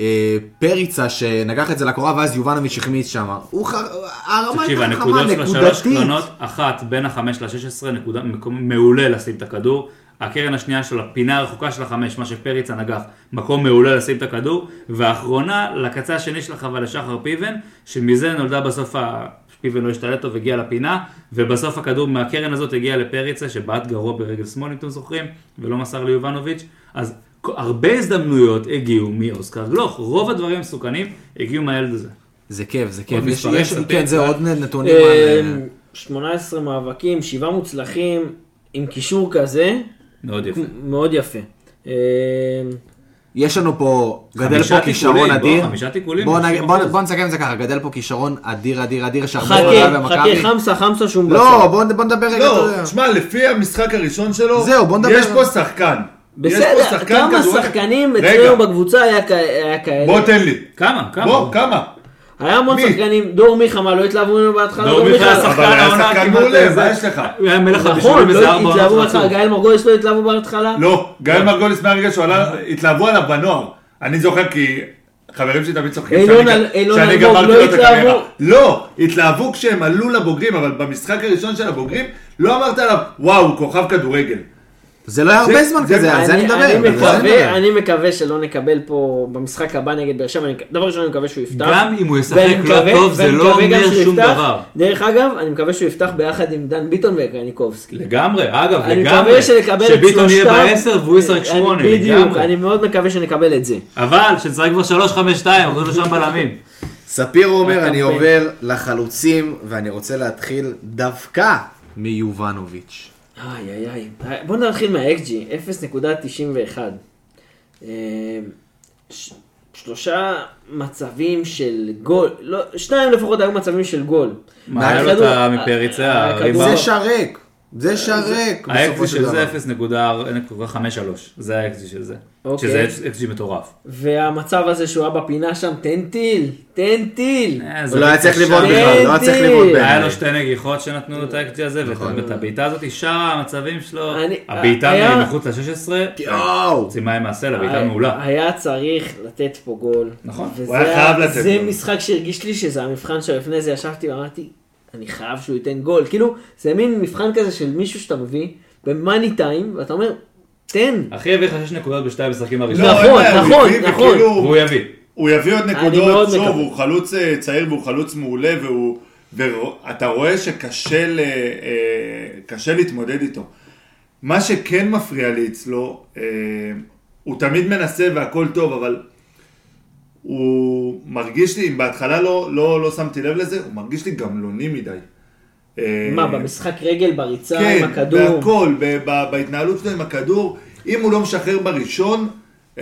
A: לפריצה, שנגח את זה לקורה, ואז יובנוביץ' החמיץ שם. הוא ח... הרמה
E: תקשיב,
A: הייתה חכמה,
E: הנקודות של השלוש
A: נקודתית.
E: קרנות, אחת בין החמש לשש עשרה, נקודה, מקום מעולה לשים את הכדור. הקרן השנייה של הפינה הרחוקה של החמש, מה שפריצה נגח, מקום מעולה לשים את הכדור. והאחרונה, לקצה השני שלך ולשחר פיבן, שמזה נולדה בסוף, ה... פיבן לא השתלט טוב, הגיע לפינה, ובסוף הכדור מהקרן הזאת הגיע לפריצה, שבעט גרוע ברגל שמאל, אם אתם זוכרים, ולא מסר ליובנוביץ'. אז הרבה הזדמנויות הגיעו מאוסקר גלוך, רוב הדברים המסוכנים הגיעו מהילד הזה.
A: זה כיף, זה כיף. יש, יש,
E: ספר.
A: כן, זה עוד נתונים על... אה,
D: אמ, 18 מאבקים, 7 מוצלחים, עם קישור כזה,
E: מאוד יפה.
D: מאוד יפה. אמ,
A: יש לנו פה, גדל פה כישרון
E: בוא,
A: אדיר.
E: חמישה תיקולים,
A: בוא,
E: 90%.
A: נגיד- בוא, בוא נסכם את זה ככה, גדל פה כישרון אדיר, אדיר, אדיר, יש הרבה
D: חכה,
A: עבודה
D: חכה,
A: במכבי.
D: חמסה, חמסה שום
A: לא, בוא, בוא נדבר רגע. אתה
F: לא. תשמע, לפי המשחק הראשון שלו,
A: זהו, בוא נדבר.
F: יש פה שחקן. יש פה
D: בסדר,
F: שחקן
D: כמה
F: כדורגל.
D: שחקנים אצלנו בקבוצה היה כאלה?
F: בוא תן לי.
E: כמה? כמה?
F: בוא, כמה?
D: היה המון? שחקנים, דור מיכה, מה, לא התלהבו ממנו בהתחלה?
E: דור מיכה היה
F: אבל
E: שחקן
F: היה
E: העונה
F: שחקן
E: כמעט
F: מעולה,
E: זה.
F: מה יש לך?
E: הוא היה מלך
D: נכון,
E: הבישולים איזה
D: לא
E: ארבע
D: התלהבו בהתחלה. גאל מרגוליס לא התלהבו בהתחלה?
F: לא, גיא מרגוליס מהרגע שהוא עלה, התלהבו עליו בנוער. אני זוכר כי חברים שלי תמיד צוחקים שאני- גמרתי
D: לא
F: לו את הקריירה. לא, התלהבו כשהם עלו לבוגרים, אבל במשחק הראשון של הבוגרים, לא אמרת עליו, וואו, כוכב כדורגל.
A: זה לא היה הרבה
F: זה-
A: זמן
F: זה-
A: כזה, על זה אני מדבר.
D: אני
A: אני
D: מקווה. אני מקווה שלא נקבל פה במשחק הבא נגד באר שבע, אני- דבר ראשון אני מקווה שהוא יפתח.
E: גם אם הוא ישחק לא
D: מקווה-
E: טוב, זה לא
D: מקווה
E: אומר שום. דבר.
D: דרך אגב, אני מקווה שהוא יפתח ביחד עם דן ביטון וקניקובסקי.
E: לגמרי, אגב,
D: אני
E: לגמרי.
D: מקווה שנקבל את
E: שביטון יהיה. בעשר והוא ישחק
D: אני-
E: שמונה,
D: בדיוק,
E: לגמרי.
D: אני מאוד מקווה שנקבל את זה.
E: אבל, שנשחק כבר שלוש, חמש, שתיים, עוברים לשם בלמים.
A: ספירו אומר, אני. עובר לחלוצים, ואני רוצה להתחיל דווקא מיובנוביץ'.
D: איי איי איי. בוא נתחיל מה-XG, 0.91. אה, שלושה מצבים של גול, לא, שניים לפחות היו מצבים של גול.
E: מה, היה לו את המפריצה?
A: זה שרק, זה שרק, בסופו
E: האקזי
A: של
E: של זה
A: דבר.
E: 0.53, זה האקזי של זה.
D: אוקיי.
E: שזה אקזי מטורף.
D: והמצב הזה שהוא היה בפינה שם, תן טיל, תן טיל.
E: אה, זה
A: הוא לא היה צריך. לבעוט בכלל, לא היה צריך. לבעוט
E: היה
A: בעיניי.
E: לו שתי נגיחות שנתנו לו את האקג'י הזה,
A: נכון.
E: ואת הבעיטה הזאת, שאר המצבים שלו,
D: אני-
E: הבעיטה
D: היה-
E: מחוץ ל-16,
A: יואו!
E: צימה עם מעשה לבעיטה מעולה.
D: היה צריך לתת פה גול.
E: נכון.
F: הוא היה חייב לתת
D: זה
F: גול.
D: משחק שהרגיש לי שזה המבחן שלו. לפני זה ישבתי ואמרתי, אני חייב שהוא ייתן גול. כאילו, זה מין מבחן כזה של מישהו שאתה מביא במאני טיים, ואתה אומר, תן.
E: אחי הביא לך 6 נקודות בשתי המשחקים
F: לא,
E: הראשונים,
D: נכון,
F: הוא
D: נכון, נכון.
E: והוא יביא.
F: הוא יביא עוד נקודות, שוב. הוא חלוץ אה, צעיר והוא חלוץ מעולה, והוא... ואתה רואה שקשה ל... אה, קשה להתמודד איתו. מה שכן מפריע לי אצלו, אה, הוא תמיד מנסה והכל טוב, אבל הוא מרגיש לי, אם בהתחלה לא, לא, לא שמתי לב לזה, הוא מרגיש לי גמלוני מדי. אה,
D: מה, במשחק רגל, בריצה,
F: כן,
D: עם הכדור?
F: בהכל, ב- ב- בהתנהלות שלו עם הכדור, אם הוא לא משחרר בראשון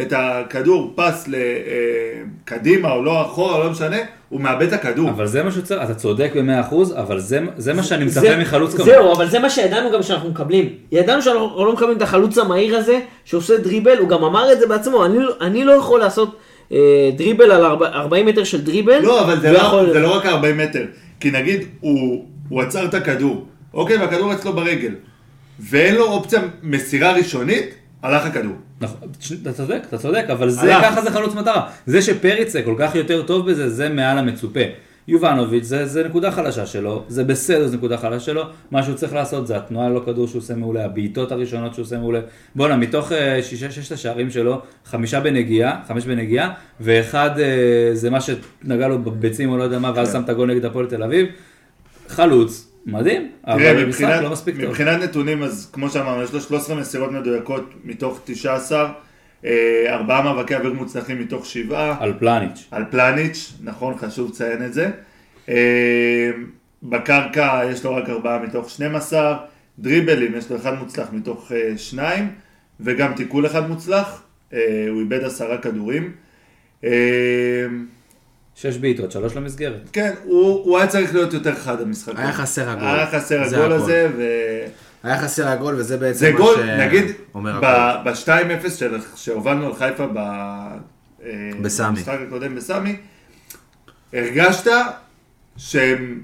F: את הכדור פס לקדימה או לא אחורה, לא משנה, הוא מאבד את הכדור.
E: אבל זה מה שצריך, אתה צודק ב-100%, אבל זה- זה מה שאני מצפה
D: זה-
E: מחלוץ כמוהו.
D: זהו, אבל זה מה שידענו גם שאנחנו מקבלים. ידענו שאנחנו לא מקבלים את החלוץ המהיר הזה, שעושה דריבל, הוא גם אמר את זה בעצמו, אני, לא- אני לא יכול לעשות אה, דריבל על ארבע- 40 מטר של דריבל.
F: לא, אבל זה
D: ויכול-
F: לא, זה לא רק 40 מטר. כי נגיד, הוא, הוא עצר את הכדור, אוקיי, והכדור אצלו ברגל, ואין לו אופציה מסירה ראשונית, הלך הכדור.
E: נכון, אתה צודק, אתה צודק, אבל זה,
F: הלך.
E: ככה זה חלוץ מטרה. זה שפריצה כל כך יותר טוב בזה, זה מעל המצופה. יובנוביץ' זה, זה נקודה חלשה שלו, זה בסדר, זו נקודה חלשה שלו, מה שהוא צריך לעשות זה התנועה ללא כדור שהוא עושה מעולה, הבעיטות הראשונות שהוא עושה מעולה. בואנה, מתוך אה, שישה, ששת השערים שלו, חמישה בנגיעה, חמש בנגיעה, ואחד אה, זה מה שנגע לו בביצים או לא יודע מה, ואז שם את הגול נגד הפועל תל אביב. חלוץ, מדהים, אבל במשחק
F: מבחינת,
E: לא מספיק טוב.
F: מבחינת נתונים, אז כמו שאמרנו, יש לו 13 מסירות מדויקות מתוך 19, אה, ארבעה מאבקי אוויר מוצלחים מתוך שבעה,
E: על פלניץ'.
F: על פלניץ', נכון, חשוב לציין את זה. אה, בקרקע יש לו רק ארבעה מתוך 12, דריבלים יש לו אחד מוצלח מתוך אה, שניים, וגם תיקול אחד מוצלח, אה, הוא איבד עשרה כדורים. אה,
E: שש בעיטות, שלוש למסגרת.
F: כן, הוא, הוא היה צריך להיות יותר חד המשחק.
A: היה חסר הגול.
F: היה חסר הגול
A: הכל.
F: הזה, ו...
A: היה חסר הגול, וזה בעצם
F: זה
A: מה
F: גול,
A: שאומר
F: נגיד,
A: הכל.
F: ב-2-0 של- שהובלנו על חיפה ב... אה,
A: בסמי.
F: במשחק הקודם בסמי, הרגשת שהם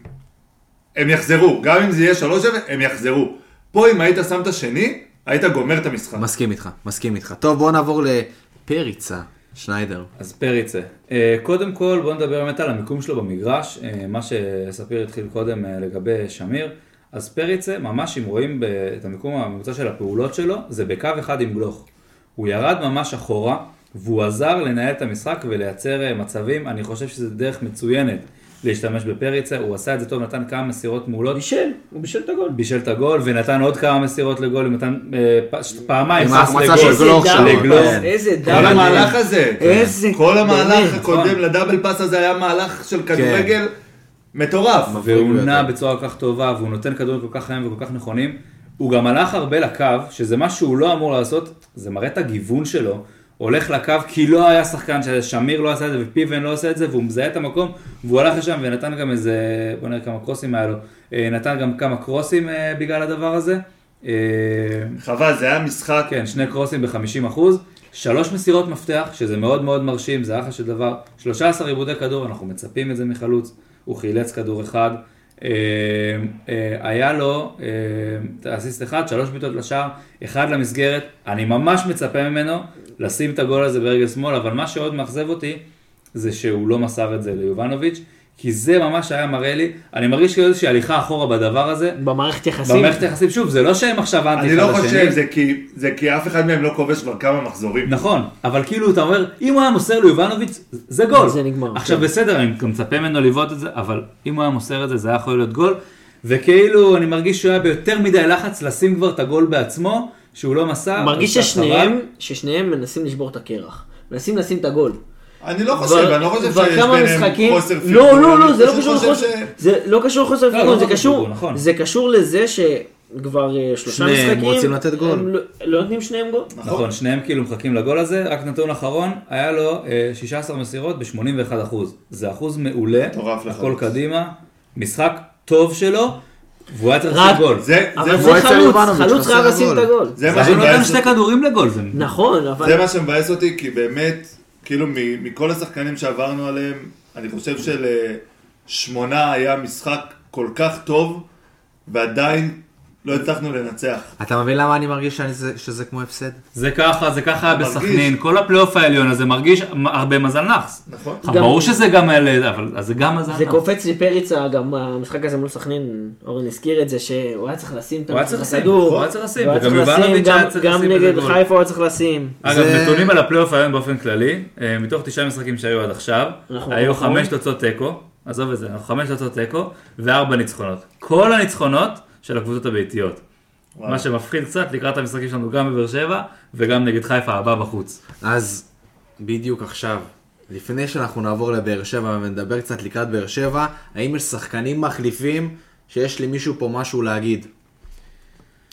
F: הם יחזרו, גם אם זה יהיה 3-0, הם יחזרו. פה אם היית שם את השני, היית גומר את המשחק.
A: מסכים איתך, מסכים איתך. טוב, בואו נעבור לפריצה, שניידר.
E: אז פריצה. אה, קודם כל בוא נדבר באמת על המיקום שלו במגרש, אה, מה שספיר התחיל קודם לגבי שמיר. אז פריצה, ממש אם רואים ב- את המיקום הממוצע של הפעולות שלו, זה בקו אחד עם גלוך. הוא ירד ממש אחורה, והוא עזר לנהל את המשחק ולייצר אה, מצבים, אני חושב שזו דרך מצוינת להשתמש בפריצה, הוא עשה את זה טוב, נתן כמה מסירות מעולות,
D: בישל, הוא בישל את הגול.
E: בישל את הגול ונתן עוד כמה מסירות לגול, הוא נתן אה, פ- פעמיים פס
A: ההחמצה
E: לגול.
D: איזה.
A: כן.
D: איזה
F: כל
D: דאבל.
F: המהלך הזה,
D: איזה
F: כל המהלך הקודם
E: נכון.
F: לדאבל פאס הזה היה מהלך של כדורגל מטורף.
E: והוא. נע בצורה כל כך טובה, והוא נותן כדורים כל כך חיים וכל כך נכונים. הוא גם הלך הרבה לקו, שזה מה שהוא לא אמור לעשות, זה מראה את הגיוון שלו. הולך לקו כי לא היה שחקן ששמיר לא עשה את זה ופיבן לא עושה את זה והוא מזהה את המקום והוא הלך לשם ונתן גם איזה, בוא נראה כמה קרוסים היה לו, אה, נתן גם כמה קרוסים אה, בגלל הדבר הזה. אה,
F: חבל, זה היה משחק.
E: כן, שני קרוסים ב-50 אחוז, שלוש מסירות מפתח, שזה מאוד מאוד מרשים, זה אחלה של דבר, 13 עיבודי כדור, אנחנו מצפים את זה מחלוץ, הוא חילץ כדור אחד, אה, אה, היה לו אה, אסיסט אחד, שלוש בעיטות לשער, אחד למסגרת, אני ממש מצפה ממנו לשים את הגול הזה ברגל שמאל, אבל מה שעוד מאכזב אותי, זה שהוא לא מסר את זה ליובנוביץ', כי זה ממש היה מראה לי, אני מרגיש כאילו איזושהי הליכה אחורה בדבר הזה.
D: במערכת יחסים.
E: במערכת היחסים, שוב, זה לא שהם עכשיו אנטי
F: אני לא
E: אחד
F: חושב. זה כי- זה כי אף אחד מהם לא כובש כבר כמה מחזורים.
E: נכון, אבל כאילו אתה אומר, אם הוא היה מוסר ליובנוביץ', זה גול.
D: זה נגמר,
E: עכשיו
D: כן.
E: בסדר, אני גם מצפה ממנו לבעוט את זה, אבל אם הוא היה מוסר את זה, זה היה יכול להיות גול. וכאילו, אני מרגיש שהוא היה ביותר מדי לחץ לשים כבר את הגול בעצמו, שהוא לא מסר.
D: מרגיש ששניהם. ששניהם מנסים לשבור את הקרח. מנסים לשים את הגול.
F: אני לא חושב,
D: כבר-
F: אני לא חושב
D: כבר
F: שיש ביניהם חוסר פרגון.
D: לא, לא, לא, זה לא קשור לחוסר,
F: ש-
D: זה לא קשור לחוסר
E: לא,
D: פרגון,
E: לא
D: זה קשור,
E: נכון.
D: זה קשור לזה שכבר אה, שלושה
A: שניהם
D: משחקים,
A: רוצים לתת גול.
D: הם לא- לא נותנים שניהם גול.
E: נכון, שניהם כאילו מחכים לגול הזה, רק נתון אחרון, היה לו אה, 16 מסירות ב-81 אחוז. זה אחוז מעולה,
F: מטורף
E: הכל. קדימה, משחק טוב שלו, והוא היה צריך לשים גול.
F: זה-
D: אבל
F: זה-
D: חלוץ, חלוץ חייב לשים
A: גול.
D: את הגול.
F: זה מה שמבאס
E: שתי כדורים לגול, זה...
D: נכון, אבל...
F: זה מה שמבאס אותי, כי באמת, כאילו מכל השחקנים שעברנו עליהם, אני חושב שלשמונה היה משחק כל כך טוב, ועדיין לא הצלחנו לנצח.
A: אתה מבין למה אני מרגיש שאני- זה- שזה כמו הפסד?
E: זה ככה, זה ככה היה. בסכנין, כל הפלייאוף העליון הזה מרגיש הרבה מזל נאחס.
F: נכון?
D: גם-
E: ברור שזה גם אלה, אבל זה גם מזל
D: זה
E: נאחס.
D: קופץ לי פריצה, גם המשחק הזה מול סכנין, אורן הזכיר את זה, שהוא היה צריך לשים את
E: הוא היה צריך לשים,
D: הכדור.
E: הוא היה צריך לשים,
D: הוא היה
E: וגם
D: צריך לשים,
E: יובנוביץ'
D: גם-
E: היה צריך
D: גם
E: לשים איזה
D: נגד. חיפה הוא היה צריך לשים.
E: אגב,
A: זה-
E: נתונים על הפלייאוף העליון באופן כללי, אה, מתוך תשעה משחקים שהיו עד עכשיו, היו חמש. תוצאות תיקו, עזוב את זה, אנחנו חמש תוצאות תיקו, וארבע ניצחונות. כל הניצחונות של הקבוצות הביתיות.
F: וואו.
E: מה שמפחיד קצת לקראת המשחקים שלנו גם בבאר שבע, וגם נגד חיפה הבא בחוץ.
A: אז בדיוק עכשיו, לפני שאנחנו נעבור לבאר שבע ונדבר קצת לקראת באר שבע, האם יש שחקנים מחליפים שיש למישהו פה משהו להגיד?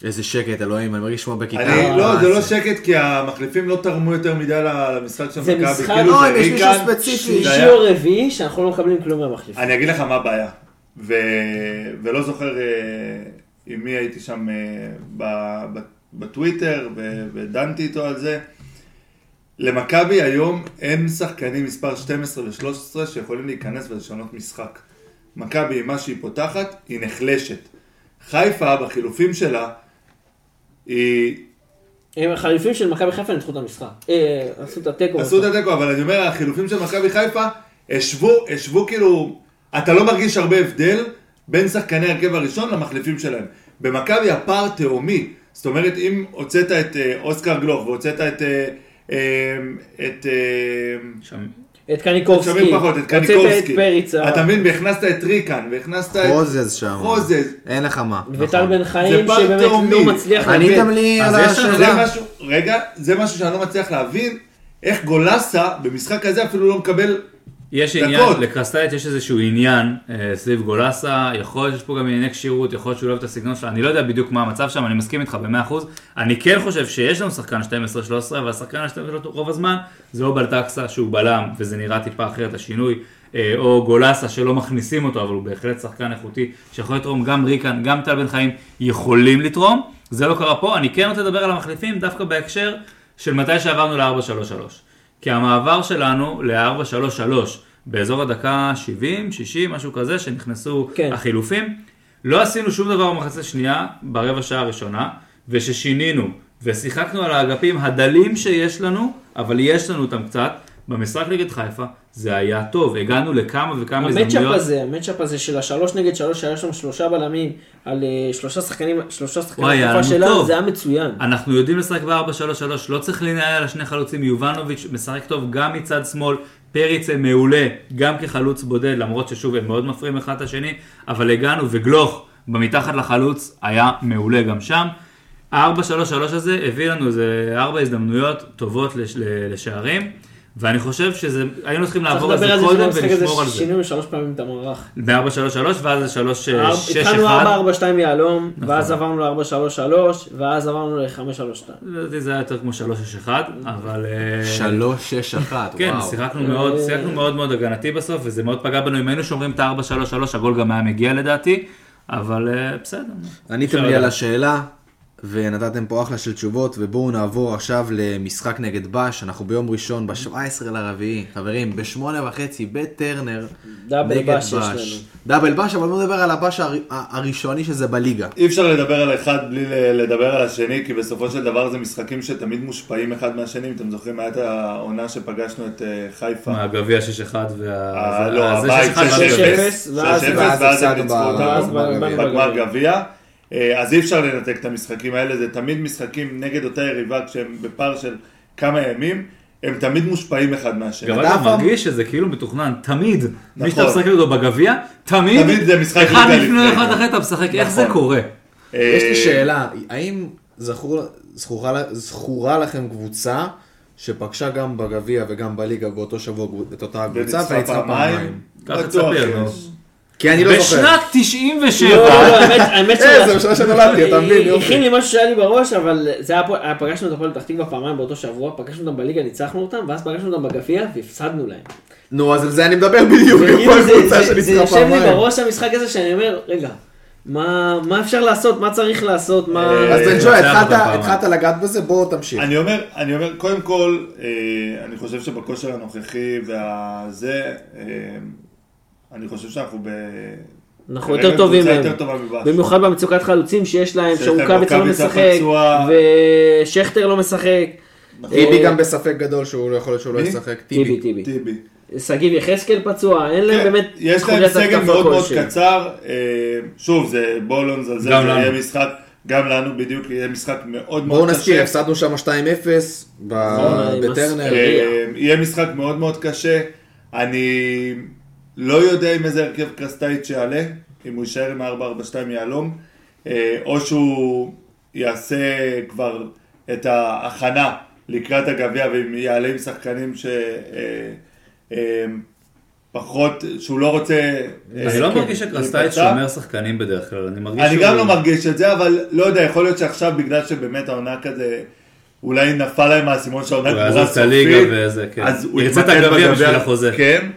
A: איזה שקט, אלוהים, אני מרגיש כמו בכיתה.
F: אני, לא,
A: אה,
F: זה לא שקט, כי המחליפים לא תרמו יותר מדי למשחק של
D: זה
F: מכבי.
D: משחק-
F: כאילו
A: לא,
F: זה
A: אם יש מישהו ספציפי.
D: שלישי או רביעי שאנחנו לא מקבלים כלום מהמחליף.
F: אני אגיד לך מה הבעיה, ו... ולא זוכר אה, עם מי הייתי שם אה, ב... בטוויטר ו... ודנתי איתו על זה. למכבי היום אין שחקנים מספר 12 ו-13 שיכולים להיכנס ולשנות משחק. מכבי, עם מה שהיא פותחת, היא נחלשת. חיפה, בחילופים שלה, היא...
D: הם החליפים של מכבי חיפה ניצחו את המשחק. אה, עשו את התיקו.
F: עשו את התיקו, אבל אני אומר, החילופים של מכבי חיפה, השוו, השוו כאילו, אתה לא מרגיש הרבה הבדל בין שחקני ההרכב הראשון למחליפים שלהם. במכבי הפער תהומי, זאת אומרת, אם הוצאת את אה, אוסקר גלוך והוצאת את... אה, אה, את...
D: את קניקובסקי.
F: שומעים פחות, את
D: הוצאת
F: קניקובסקי.
D: את פריצה.
F: אתה מבין, והכנסת את ריקן, והכנסת את...
A: חוזז שם.
F: חוזז.
A: אין לך מה.
D: וטל
A: נכון.
D: בן חיים שבאמת. לא מצליח
A: עניתם
D: להבין.
A: לי
E: אז
A: על
E: יש לנו-
F: זה
A: השאלה.
F: משהו, רגע, זה משהו שאני לא מצליח להבין, איך גולסה במשחק הזה אפילו לא מקבל...
E: יש
F: דקות.
E: עניין, לקרסטייץ' יש איזשהו עניין אה, סביב גולסה, יכול להיות שיש פה גם ענייני כשירות, יכול להיות שהוא לא אוהב את הסגנון שלו, אני לא יודע בדיוק מה המצב שם, אני מסכים איתך ב-100%. אני כן חושב שיש לנו שחקן 12-13, והשחקן ה-12 רוב הזמן זה או בלטקסה שהוא בלם, וזה נראה טיפה אחרת השינוי, אה, או גולסה שלא מכניסים אותו, אבל הוא בהחלט שחקן איכותי, שיכול לתרום גם ריקן, גם טל בן חיים יכולים לתרום, זה לא קרה פה, אני כן רוצה לדבר על המחליפים דווקא בהקשר של מתי שעברנו ל-4-3-3. כי המעבר שלנו ל-4-3-3 באזור הדקה 70, 60, משהו כזה, שנכנסו
D: כן.
E: החילופים, לא עשינו שום דבר במחצית השנייה, ברבע שעה הראשונה, וששינינו ושיחקנו על האגפים הדלים שיש לנו, אבל יש לנו אותם קצת, במשחק נגד חיפה, זה היה טוב, הגענו לכמה וכמה
D: המצ'אפ
E: הזדמנויות.
D: הזה, המצ'אפ הזה של השלוש נגד שלוש, שהיה שם שלושה בלמים על אה, שלושה שחקנים, שלושה שחקנים
E: וואי, היה
D: התקפה
E: לנו
D: שלה,
E: טוב.
D: זה היה מצוין.
E: אנחנו יודעים לשחק ב-4-3-3, לא צריך לנהל על השני חלוצים, יובנוביץ' משחק טוב גם מצד שמאל, פריץ מעולה, גם כחלוץ בודד, למרות ששוב הם מאוד מפריעים אחד את השני, אבל הגענו, וגלוך במתחת לחלוץ היה מעולה גם שם. ה-4-3-3 הזה הביא לנו איזה ארבע הזדמנויות טובות לש, לשערים, ואני חושב שזה, היינו צריכים
D: צריך
E: לעבור על
D: לדבר
E: זה
D: על זה
E: קודם
D: שבמשחק הזה
E: ולשמור על זה.
D: שינינו שלוש פעמים את המערך.
E: ב-4-3-3 ואז זה 3
D: ארבע-
E: 6
D: התחלנו
E: 1
D: 4-4-2 יהלום,
E: נכון.
D: ואז עברנו ל-4-3-3, ואז עברנו ל-5-3-2.
E: לדעתי זה היה יותר כמו 3-6-1, אבל... אה,
A: שלוש, שש, אחת,
E: כן,
A: וואו.
E: שיחקנו מאוד,
D: אה,
E: שיחקנו מאוד מאוד הגנתי בסוף, וזה מאוד פגע בנו. אם היינו שומרים את ה-4-3-3, הגול גם היה מגיע לדעתי, אבל אה, בסדר.
A: עניתם לי על. השאלה, ונתתם פה אחלה של תשובות, ובואו נעבור עכשיו למשחק נגד בש, אנחנו ביום ראשון, ב-17 לרביעי, חברים, בשמונה וחצי, בטרנר,
D: דאבל
A: נגד
D: בש יש לנו.
A: דאבל בש, אבל בואו נדבר על הבש הר- הראשוני שזה בליגה.
F: אי אפשר לדבר על אחד בלי לדבר על השני, כי בסופו של דבר זה משחקים שתמיד מושפעים אחד מהשני. אם אתם זוכרים, הייתה העונה שפגשנו את אה, חיפה.
E: מהגביע 6-1
F: אה,
E: וה...
F: לא,
E: זה
F: הבית
E: 6-1
F: 6-0,
D: ואז-
F: 6-0,
A: ואז
F: ואז הם
A: הפסדנו
F: ניצחו אותנו בגמר. גביע. אה, אז אי אפשר לנתק את המשחקים האלה, זה תמיד משחקים נגד אותה יריבה כשהם בפער של כמה ימים, הם תמיד מושפעים אחד מהשני.
E: גם
A: אתה
E: מרגיש שזה כאילו מתוכנן, תמיד. מי
F: נכון.
E: שאתה משחק איתו בגביע, תמיד,
F: תמיד זה משחק
E: אחד לפני. אחד אחרי אתה משחק, איך זה
F: נכון.
E: קורה?
F: אה,
A: יש לי שאלה, האם זכור- זכורה זכורה לכם קבוצה שפגשה גם בגביע וגם בליגה באותו שבוע את אותה קבוצה
F: וניצחה
A: וניצחה פעמיים?
E: ככה תספר. נו.
A: כי אני לא זוכר.
E: בשנת 97,
D: לא, לא, לא, האמת- האמת
A: אה,
D: ש-
A: זה בשנה שנולדתי, אתה מבין, יופי.
D: הכין לי משהו שהיה לי בראש, אבל זה היה פה, פגשנו את הפועל פתח תקווה פעמיים באותו שבוע, פגשנו אותם בליגה, ניצחנו אותם, ואז פגשנו אותם בגביע והפסדנו להם.
A: נו, אז על זה אני מדבר בדיוק, כל
D: זה- יושב לי. בראש המשחק הזה שאני אומר, רגע, מה מה אפשר לעשות, מה צריך לעשות, מה...
A: אז בן
E: אה,
A: ג'וי,
E: ניצח
A: התחלת- לגעת בזה, בוא תמשיך.
F: אני אומר, אני אומר, קודם כל, אה, אני חושב שבכושר הנוכחי והזה, אני חושב שאנחנו ב...
D: אנחנו יותר טובים מהם. במיוחד במצוקת חלוצים שיש להם, שאורקביץ לא משחק. ושכטר לא משחק.
A: טיבי
D: אה,
A: גם בספק גדול שהוא לא יכול להיות שהוא לא? ישחק.
D: טיבי, טיבי. שגיב יחזקאל פצוע, אין להם
F: כן,
D: באמת
F: יש להם סגל מאוד מאוד. קצר, אה, שוב, זה בואו לא נזלזל, זה. יהיה משחק, גם לנו בדיוק, יהיה משחק מאוד
A: בואו
F: מאוד
A: נזכיר,
F: קשה.
A: הפסדנו שם 2-0 ב-
D: נכון,
A: בטרנר.
F: אה, יהיה משחק מאוד מאוד קשה. אני לא יודע עם איזה הרכב קרסטייץ' יעלה, אם הוא יישאר עם ה-442 יהלום, אה, או שהוא יעשה כבר את ההכנה לקראת הגביע, ואם יעלה עם שחקנים ש... אה, אה, פחות, שהוא לא רוצה...
E: אני לא
F: כן,
E: מרגיש שקרסטייץ'. שומר שחקנים בדרך כלל, אני מרגיש
F: אני. גם לא מרגיש את זה, אבל לא יודע, יכול להיות שעכשיו בגלל שבאמת העונה כזה, אולי נפל להם האסימון
E: יעזוב את הליגה וזה, כן.
F: אז הוא
E: ירצה את הגביע בשביל החוזה.
F: כן,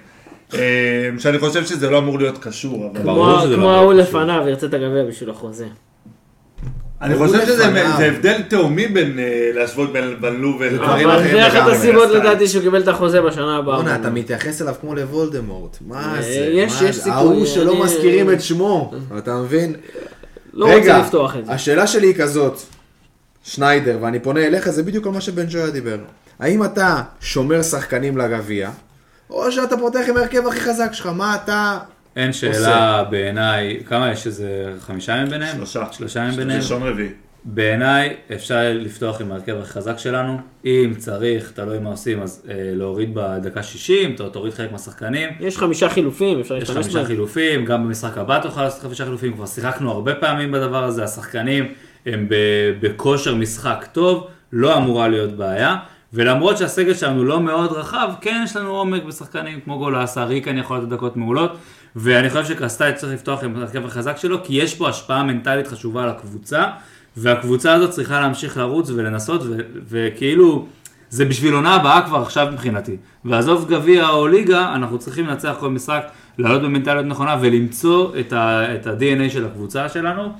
F: שאני חושב שזה לא אמור להיות קשור, אבל...
E: ברור
D: כמו
E: שזה לא
D: ההוא. לפניו, ירצה את הגביע בשביל החוזה.
F: אני חושב שזה הבדל תאומי בין אה, להשוות בין בן לובן...
A: דברים
D: אבל
A: אחרים
D: זה אחת הסיבות. לדעתי שהוא קיבל את החוזה בשנה הבאה.
A: בואנה, אתה מתייחס אליו כמו לוולדמורט. מה
D: אה,
A: זה?
D: יש- יש? סיכוי,
A: ההוא שלא מזכירים את שמו. אתה מבין?
D: לא רוצה לפתוח את זה.
A: השאלה שלי היא כזאת, שניידר, ואני פונה אליך, זה בדיוק על מה שבן ג'ויה דיבר. האם אתה שומר שחקנים לגביע, או שאתה פותח עם ההרכב הכי חזק שלך? מה אתה...
E: אין שאלה בעיניי, כמה יש איזה חמישה ימים ביניהם?
F: שלושה.
E: שלושה ימים ביניהם.
F: ראשון רביעי.
E: בעיניי אפשר לפתוח עם ההרכב הכי חזק שלנו, אם צריך, תלוי מה עושים, אז אה, להוריד בדקה 60, ת- תוריד חלק מהשחקנים.
D: יש חמישה חילופים, אפשר
E: יש
D: להשתמש
E: חמישה
D: בהם.
E: חילופים, גם במשחק הבא תוכל לעשות חמישה חילופים, כבר שיחקנו הרבה פעמים בדבר הזה, השחקנים הם בכושר משחק טוב, לא אמורה להיות בעיה, ולמרות שהסגל שלנו לא מאוד רחב, כן יש לנו עומק בשחקנים כמו גולסה, ריקן יכול לתת דקות מעולות, ואני חושב שקרסטייץ' צריך לפתוח עם ההרכב החזק שלו, כי יש פה השפעה מנטלית חשובה על הקבוצה, והקבוצה הזאת צריכה להמשיך לרוץ ולנסות, ו- וכאילו... זה בשביל עונה הבאה כבר עכשיו מבחינתי. ועזוב גביע או ליגה, אנחנו צריכים לנצח כל משחק, לעלות במנטליות נכונה ולמצוא את, ה-DNA של הקבוצה שלנו.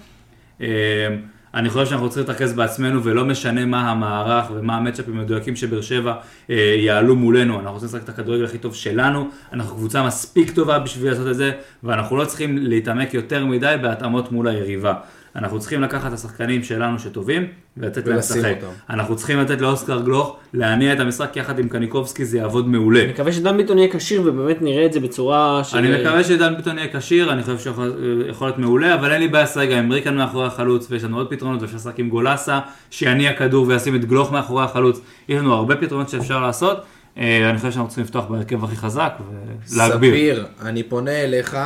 E: אני חושב שאנחנו צריכים להתרכז בעצמנו ולא משנה מה המערך ומה המצ'אפים המדויקים שבאר שבע אה, יעלו מולנו, אנחנו רוצים לשחק את הכדורגל הכי טוב שלנו, אנחנו קבוצה מספיק טובה בשביל לעשות את זה ואנחנו לא צריכים להתעמק יותר מדי בהתאמות מול היריבה. אנחנו צריכים לקחת את השחקנים שלנו שטובים ולתת להם לשחק. אנחנו צריכים לתת לאוסקר גלוך להניע את המשחק יחד עם קניקובסקי, זה יעבוד מעולה.
D: אני מקווה שדן ביטון יהיה כשיר ובאמת נראה את זה בצורה של...
E: אני מקווה שעידן ביטון יהיה כשיר, אני חושב שיכול יכול להיות מעולה, אבל אין לי בעיה גם עם ריקן מאחורי החלוץ, ויש לנו עוד פתרונות, ואפשר לשחק עם גולסה, שיניע כדור וישים את גלוך מאחורי החלוץ. יש לנו הרבה פתרונות שאפשר לעשות. אה, אני חושב שאנחנו צריכים לפתוח בהרכב הכי חזק ולהגביר.
A: ספיר, אני פונה אליך,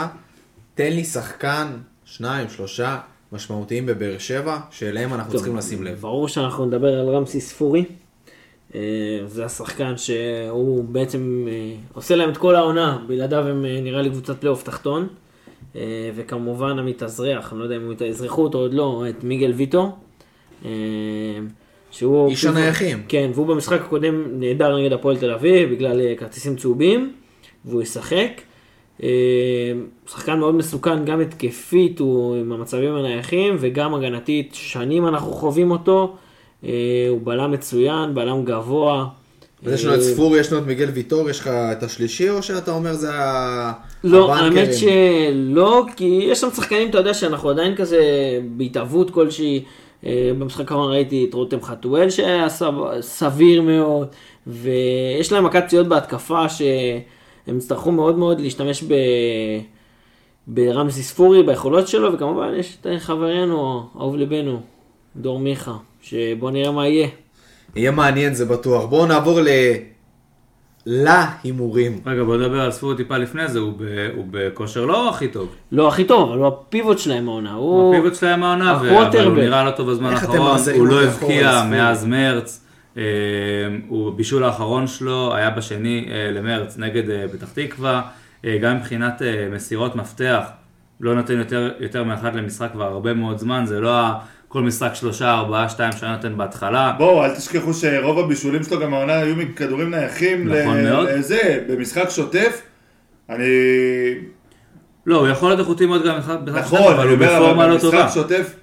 A: תן לי שחקן, שניים, שלושה, משמעותיים בבאר שבע, שאליהם אנחנו
D: טוב,
A: צריכים לשים לב.
D: ברור שאנחנו נדבר על רמסי ספורי. אה, זה השחקן שהוא בעצם אה, עושה להם את כל העונה, בלעדיו הם אה, נראה לי קבוצת פלייאוף תחתון. וכמובן המתאזרח, אני לא יודע אם הוא יאזרחו אותו עוד לא, את מיגל ויטו. שהוא...
A: איש הנייחים.
D: כן, והוא במשחק הקודם נהדר נגד הפועל תל אביב בגלל כרטיסים צהובים, והוא ישחק. אה, שחקן מאוד מסוכן, גם התקפית, הוא עם המצבים הנייחים, וגם הגנתית, שנים אנחנו חווים אותו. אה, הוא בלם מצוין, בלם גבוה.
A: אז יש לנו את
D: אה,
A: ספורי, יש לנו את מיגל ויטור, יש לך את השלישי, או שאתה אומר זה.
D: לא,
A: הבנקרים?
D: האמת שלא, כי יש שם שחקנים, אתה יודע, שאנחנו עדיין כזה בהתהוות כלשהי. אה, במשחק האחרון ראיתי את רותם חתואל שהיה סב- סביר מאוד, ויש להם מכת פציעות בהתקפה שהם יצטרכו מאוד מאוד להשתמש ב... ברמזי ספורי, ביכולות שלו, וכמובן יש את חברנו, אהוב ליבנו, דור מיכה, שבוא נראה מה יהיה.
A: יהיה מעניין, זה בטוח. בואו נעבור ל... להימורים.
E: רגע, בוא נדבר על ספורי טיפה לפני זה, הוא ב- הוא בכושר לא הכי טוב.
D: לא הכי טוב, אבל הוא הפיבוט שלהם העונה. הוא...
E: הפיבוט שלהם העונה, ו-. אבל הוא נראה לא טוב בזמן האחרון, הוא לא הבקיע? מאז מרץ, הוא בישול האחרון שלו היה בשני אה, למרץ נגד אה, פתח תקווה, אה, גם מבחינת אה, מסירות מפתח, לא נותן יותר, יותר מאחד למשחק כבר הרבה מאוד זמן, זה לא ה- כל משחק שלושה, ארבעה, שתיים שהיה נותן בהתחלה.
F: בואו, אל תשכחו שרוב הבישולים שלו גם העונה היו מכדורים נייחים.
E: נכון
F: ל-
E: מאוד.
F: לזה, במשחק שוטף. אני...
E: לא, הוא יכול להיות איכותי מאוד גם במשחק שוטף,
F: נכון,
E: אבל
F: אני
E: הוא
F: אומר,
E: בפורמה
F: אבל
E: לא טובה.
F: במשחק שוטף,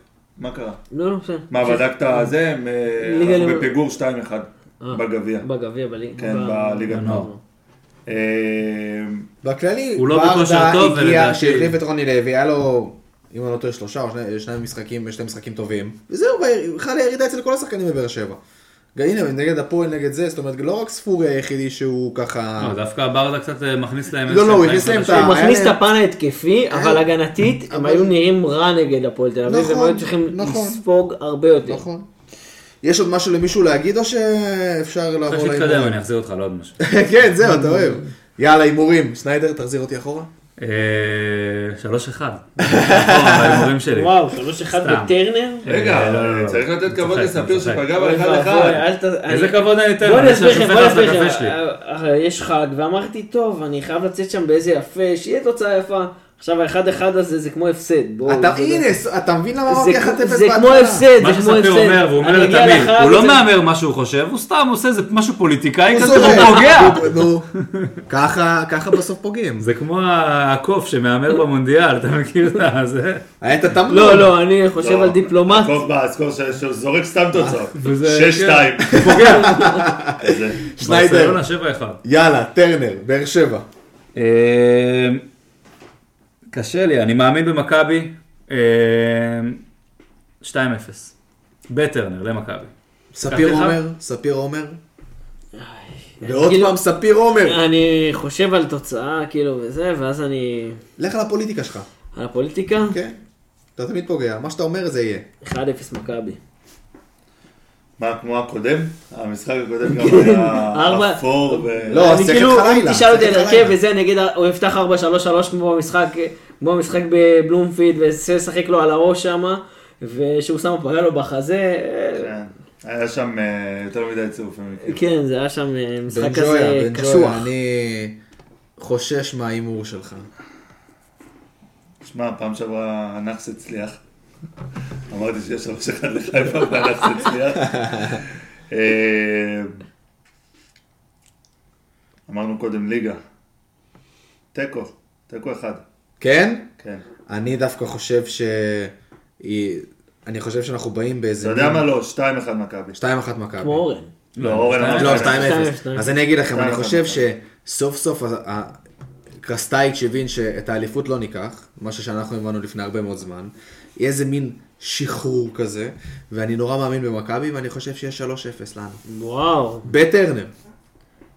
F: מה קרה?
D: לא, לא, בסדר.
F: מה, בדקת זה? מ-
D: ליגה
F: אנחנו. בפיגור 2-1
D: אה,
F: בגביע.
D: בגביע, בליגה.
F: כן, בליגת נוער. אה,
A: בכללי,
E: הוא לא בכושר טוב,
A: הגיע, שהחליף את רוני לוי, היה לו, אם אני לא טועה, שלושה או שני משחקים, שני משחקים טובים. וזהו, חלה ירידה אצל כל השחקנים בבאר שבע. הנה, נגד הפועל, נגד זה, זאת אומרת, לא רק ספורי היחידי שהוא ככה...
E: לא, דווקא ברדה קצת אה, מכניס להם
A: לא, לא, הוא הכניס להם את. ה-
D: הוא מכניס את
A: היה להם-
D: הפן ההתקפי, אבל הגנתית, הם היו נראים רע נגד הפועל תל אביב, והם
A: נכון,
D: היו צריכים
A: נכון.
D: לספוג הרבה יותר.
A: נכון. יש עוד משהו למישהו להגיד, או שאפשר לעבור
E: אחרי שתתקדם
A: להימורים?
E: אני אחזיר אותך לעוד משהו. [laughs]
A: כן, זהו, אתה אוהב. יאללה, הימורים. שניידר, תחזיר אותי אחורה.
E: אה, שלוש אחד. [laughs] בהימורים שלי.
D: וואו, שלוש אחד. בטרנר?
F: רגע,
E: אה, לא, לא, לא.
F: צריך לתת כבוד לספיר. שפגע באחד אחד.
E: איזה כבוד אני אתן?
D: בוא אסביר לכם, בוא אני
E: על
D: אסביר
E: הקפה
D: לכם. אה, יש חג, ואמרתי, טוב, אני חייב לצאת שם באיזה יפה, שיהיה תוצאה יפה. עכשיו האחד אחד הזה זה כמו הפסד. בואו,
A: אתה,
D: זה-
A: הנה, אתה מבין למה
D: זה
A: אמרתי
D: כמו-
A: 1-0
D: זה כמו
A: בהתחלה?
D: הפסד,
E: מה
D: זה כמו הפסד.
E: שספיר אומר, והוא אומר לתמיד, הוא לא
D: זה-
E: מהמר מה שהוא חושב, הוא סתם עושה איזה משהו פוליטיקאי
A: הוא
E: כזה. [laughs] הוא פוגע.
A: נו, ככה ככה בסוף פוגעים.
E: זה כמו הקוף שמהמר במונדיאל, אתה מכיר את זה?
A: היה את התמנון.
D: לא, לא, אני חושב
F: לא,
D: על דיפלומט.
F: עקוב באזכור שזורק סתם תוצאות. [laughs]
E: וזה-
F: 6-2.
E: פוגע. [laughs]
F: זה-
A: שניידר.
E: ברצלונה 7-1.
A: יאללה, טרנר, באר שבע.
E: אה, קשה לי, אני מאמין במכבי. אה, 2-0. בטרנר למכבי.
A: ספיר. עומר, ספיר עומר. ועוד
D: כאילו-
A: פעם ספיר עומר.
D: אני חושב על תוצאה, כאילו, וזה, ואז אני...
A: לך לפוליטיקה שלך.
D: על הפוליטיקה,
A: כן. אתה תמיד פוגע, מה שאתה אומר זה יהיה.
D: 1-0 מכבי.
F: מה, כמו הקודם? המשחק הקודם [laughs] גם היה
D: ארבע.
F: אפור ו...
A: לא,
D: אני
A: שיחק
D: כאילו,
A: לך
D: אם
A: לילה,
D: תשאל אותי על הרכב. וזה, אני אגיד, הוא יפתח 4-3-3 כמו במשחק, כמו במשחק בבלומפילד, וישחק לו על הראש שם, ושהוא שם פגע לו בחזה.
F: כן. היה שם אה, יותר מדי צירופים.
D: כן, זה היה שם אה, משחק כזה קשוח.
A: אני חושש מההימור שלך.
F: שמע, פעם שעברה הנאחס הצליח. אמרתי שיש שלוש אחד לחיפה והנאחס הצליח. אה, אמרנו קודם ליגה. תיקו, תיקו אחד.
A: כן?
F: כן.
A: אני דווקא חושב ש... אני חושב שאנחנו באים באיזה...
F: אתה יודע מה לא? 2-1 מכבי.
A: 2-1 מכבי.
D: כמו אורן.
F: לא, אורן אמר
A: לא,
F: 2-0.
A: 2-0.
D: שתיים.
A: אז אני אגיד לכם, אני
F: 2-1
A: חושב. שסוף סוף קרסטייץ' הבין שאת האליפות לא ניקח, משהו שאנחנו הבנו לפני הרבה מאוד זמן. יהיה איזה מין שחרור כזה, ואני נורא מאמין במכבי, ואני חושב שיהיה 3-0 לנו.
D: וואו,
A: בטרנר,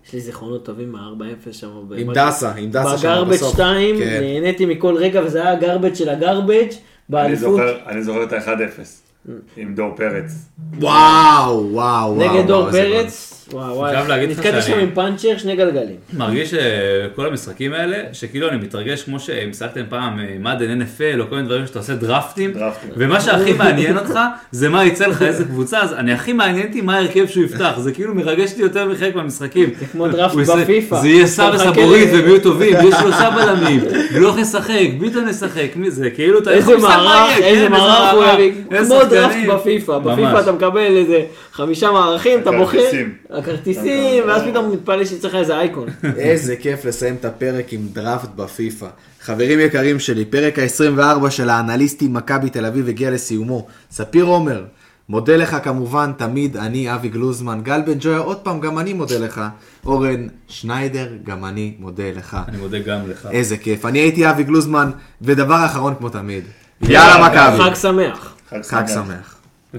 D: יש לי זיכרונות טובים מה-4-0 שם.
A: עם דסה, עם דסה שם
D: בגרבג'
A: בסוף.
D: 2,
A: כן.
D: נהניתי מכל רגע, וזה היה הגרבג' של הגרבג'
F: אני
D: באליפות.
F: זוכר- אני זוכר את ה-1-0 עם דור פרץ.
A: וואו, וואו, וואו.
D: נגד דור פרץ. וואו וואי,
E: לך
D: נתקעתי שם עם פאנצ'ר, שני גלגלים.
E: מרגיש שכל המשחקים האלה, שכאילו אני מתרגש כמו שאם שיחקתם פעם אה, מדן NFL או כל מיני דברים שאתה עושה דרפטים. ומה שהכי מעניין אותך זה מה יצא לך איזה קבוצה, אז אני הכי מעניין אותי מה ההרכב שהוא יפתח, זה כאילו מרגש אותי יותר מחלק מהמשחקים.
D: זה כמו
E: יעשה-
D: בפיפא.
E: זה יהיה הבורית
D: ל-
E: והם יהיו טובים, ויש שלושה בלמים, גלוך ישחק, ביטון ישחק, מי זה כאילו אתה
D: איזה מערך,
E: יהיה,
D: איזה
E: כן,
D: מערך הוא יביא. כמו
E: שחקנים.
D: בפיפא. בפיפא אתה מקבל איזה חמישה מערכים, אתה בוחר,
F: הכרטיסים.
D: ואז פתאום מתפלא שצריך איזה אייקון. [laughs]
A: איזה כיף לסיים את הפרק עם דראפט בפיפא. חברים יקרים שלי, פרק ה-24 של האנליסטים מכבי תל אביב הגיע לסיומו. ספיר עומר, מודה לך כמובן, תמיד אני אבי גלוזמן. גל בן ג'ויה, עוד פעם, גם אני מודה לך. אורן שניידר, גם אני מודה לך.
E: אני מודה גם לך.
A: איזה כיף. אני הייתי אבי גלוזמן, ודבר אחרון כמו תמיד. יאללה מכבי.
D: חג שמח.
F: חג.
A: שמח.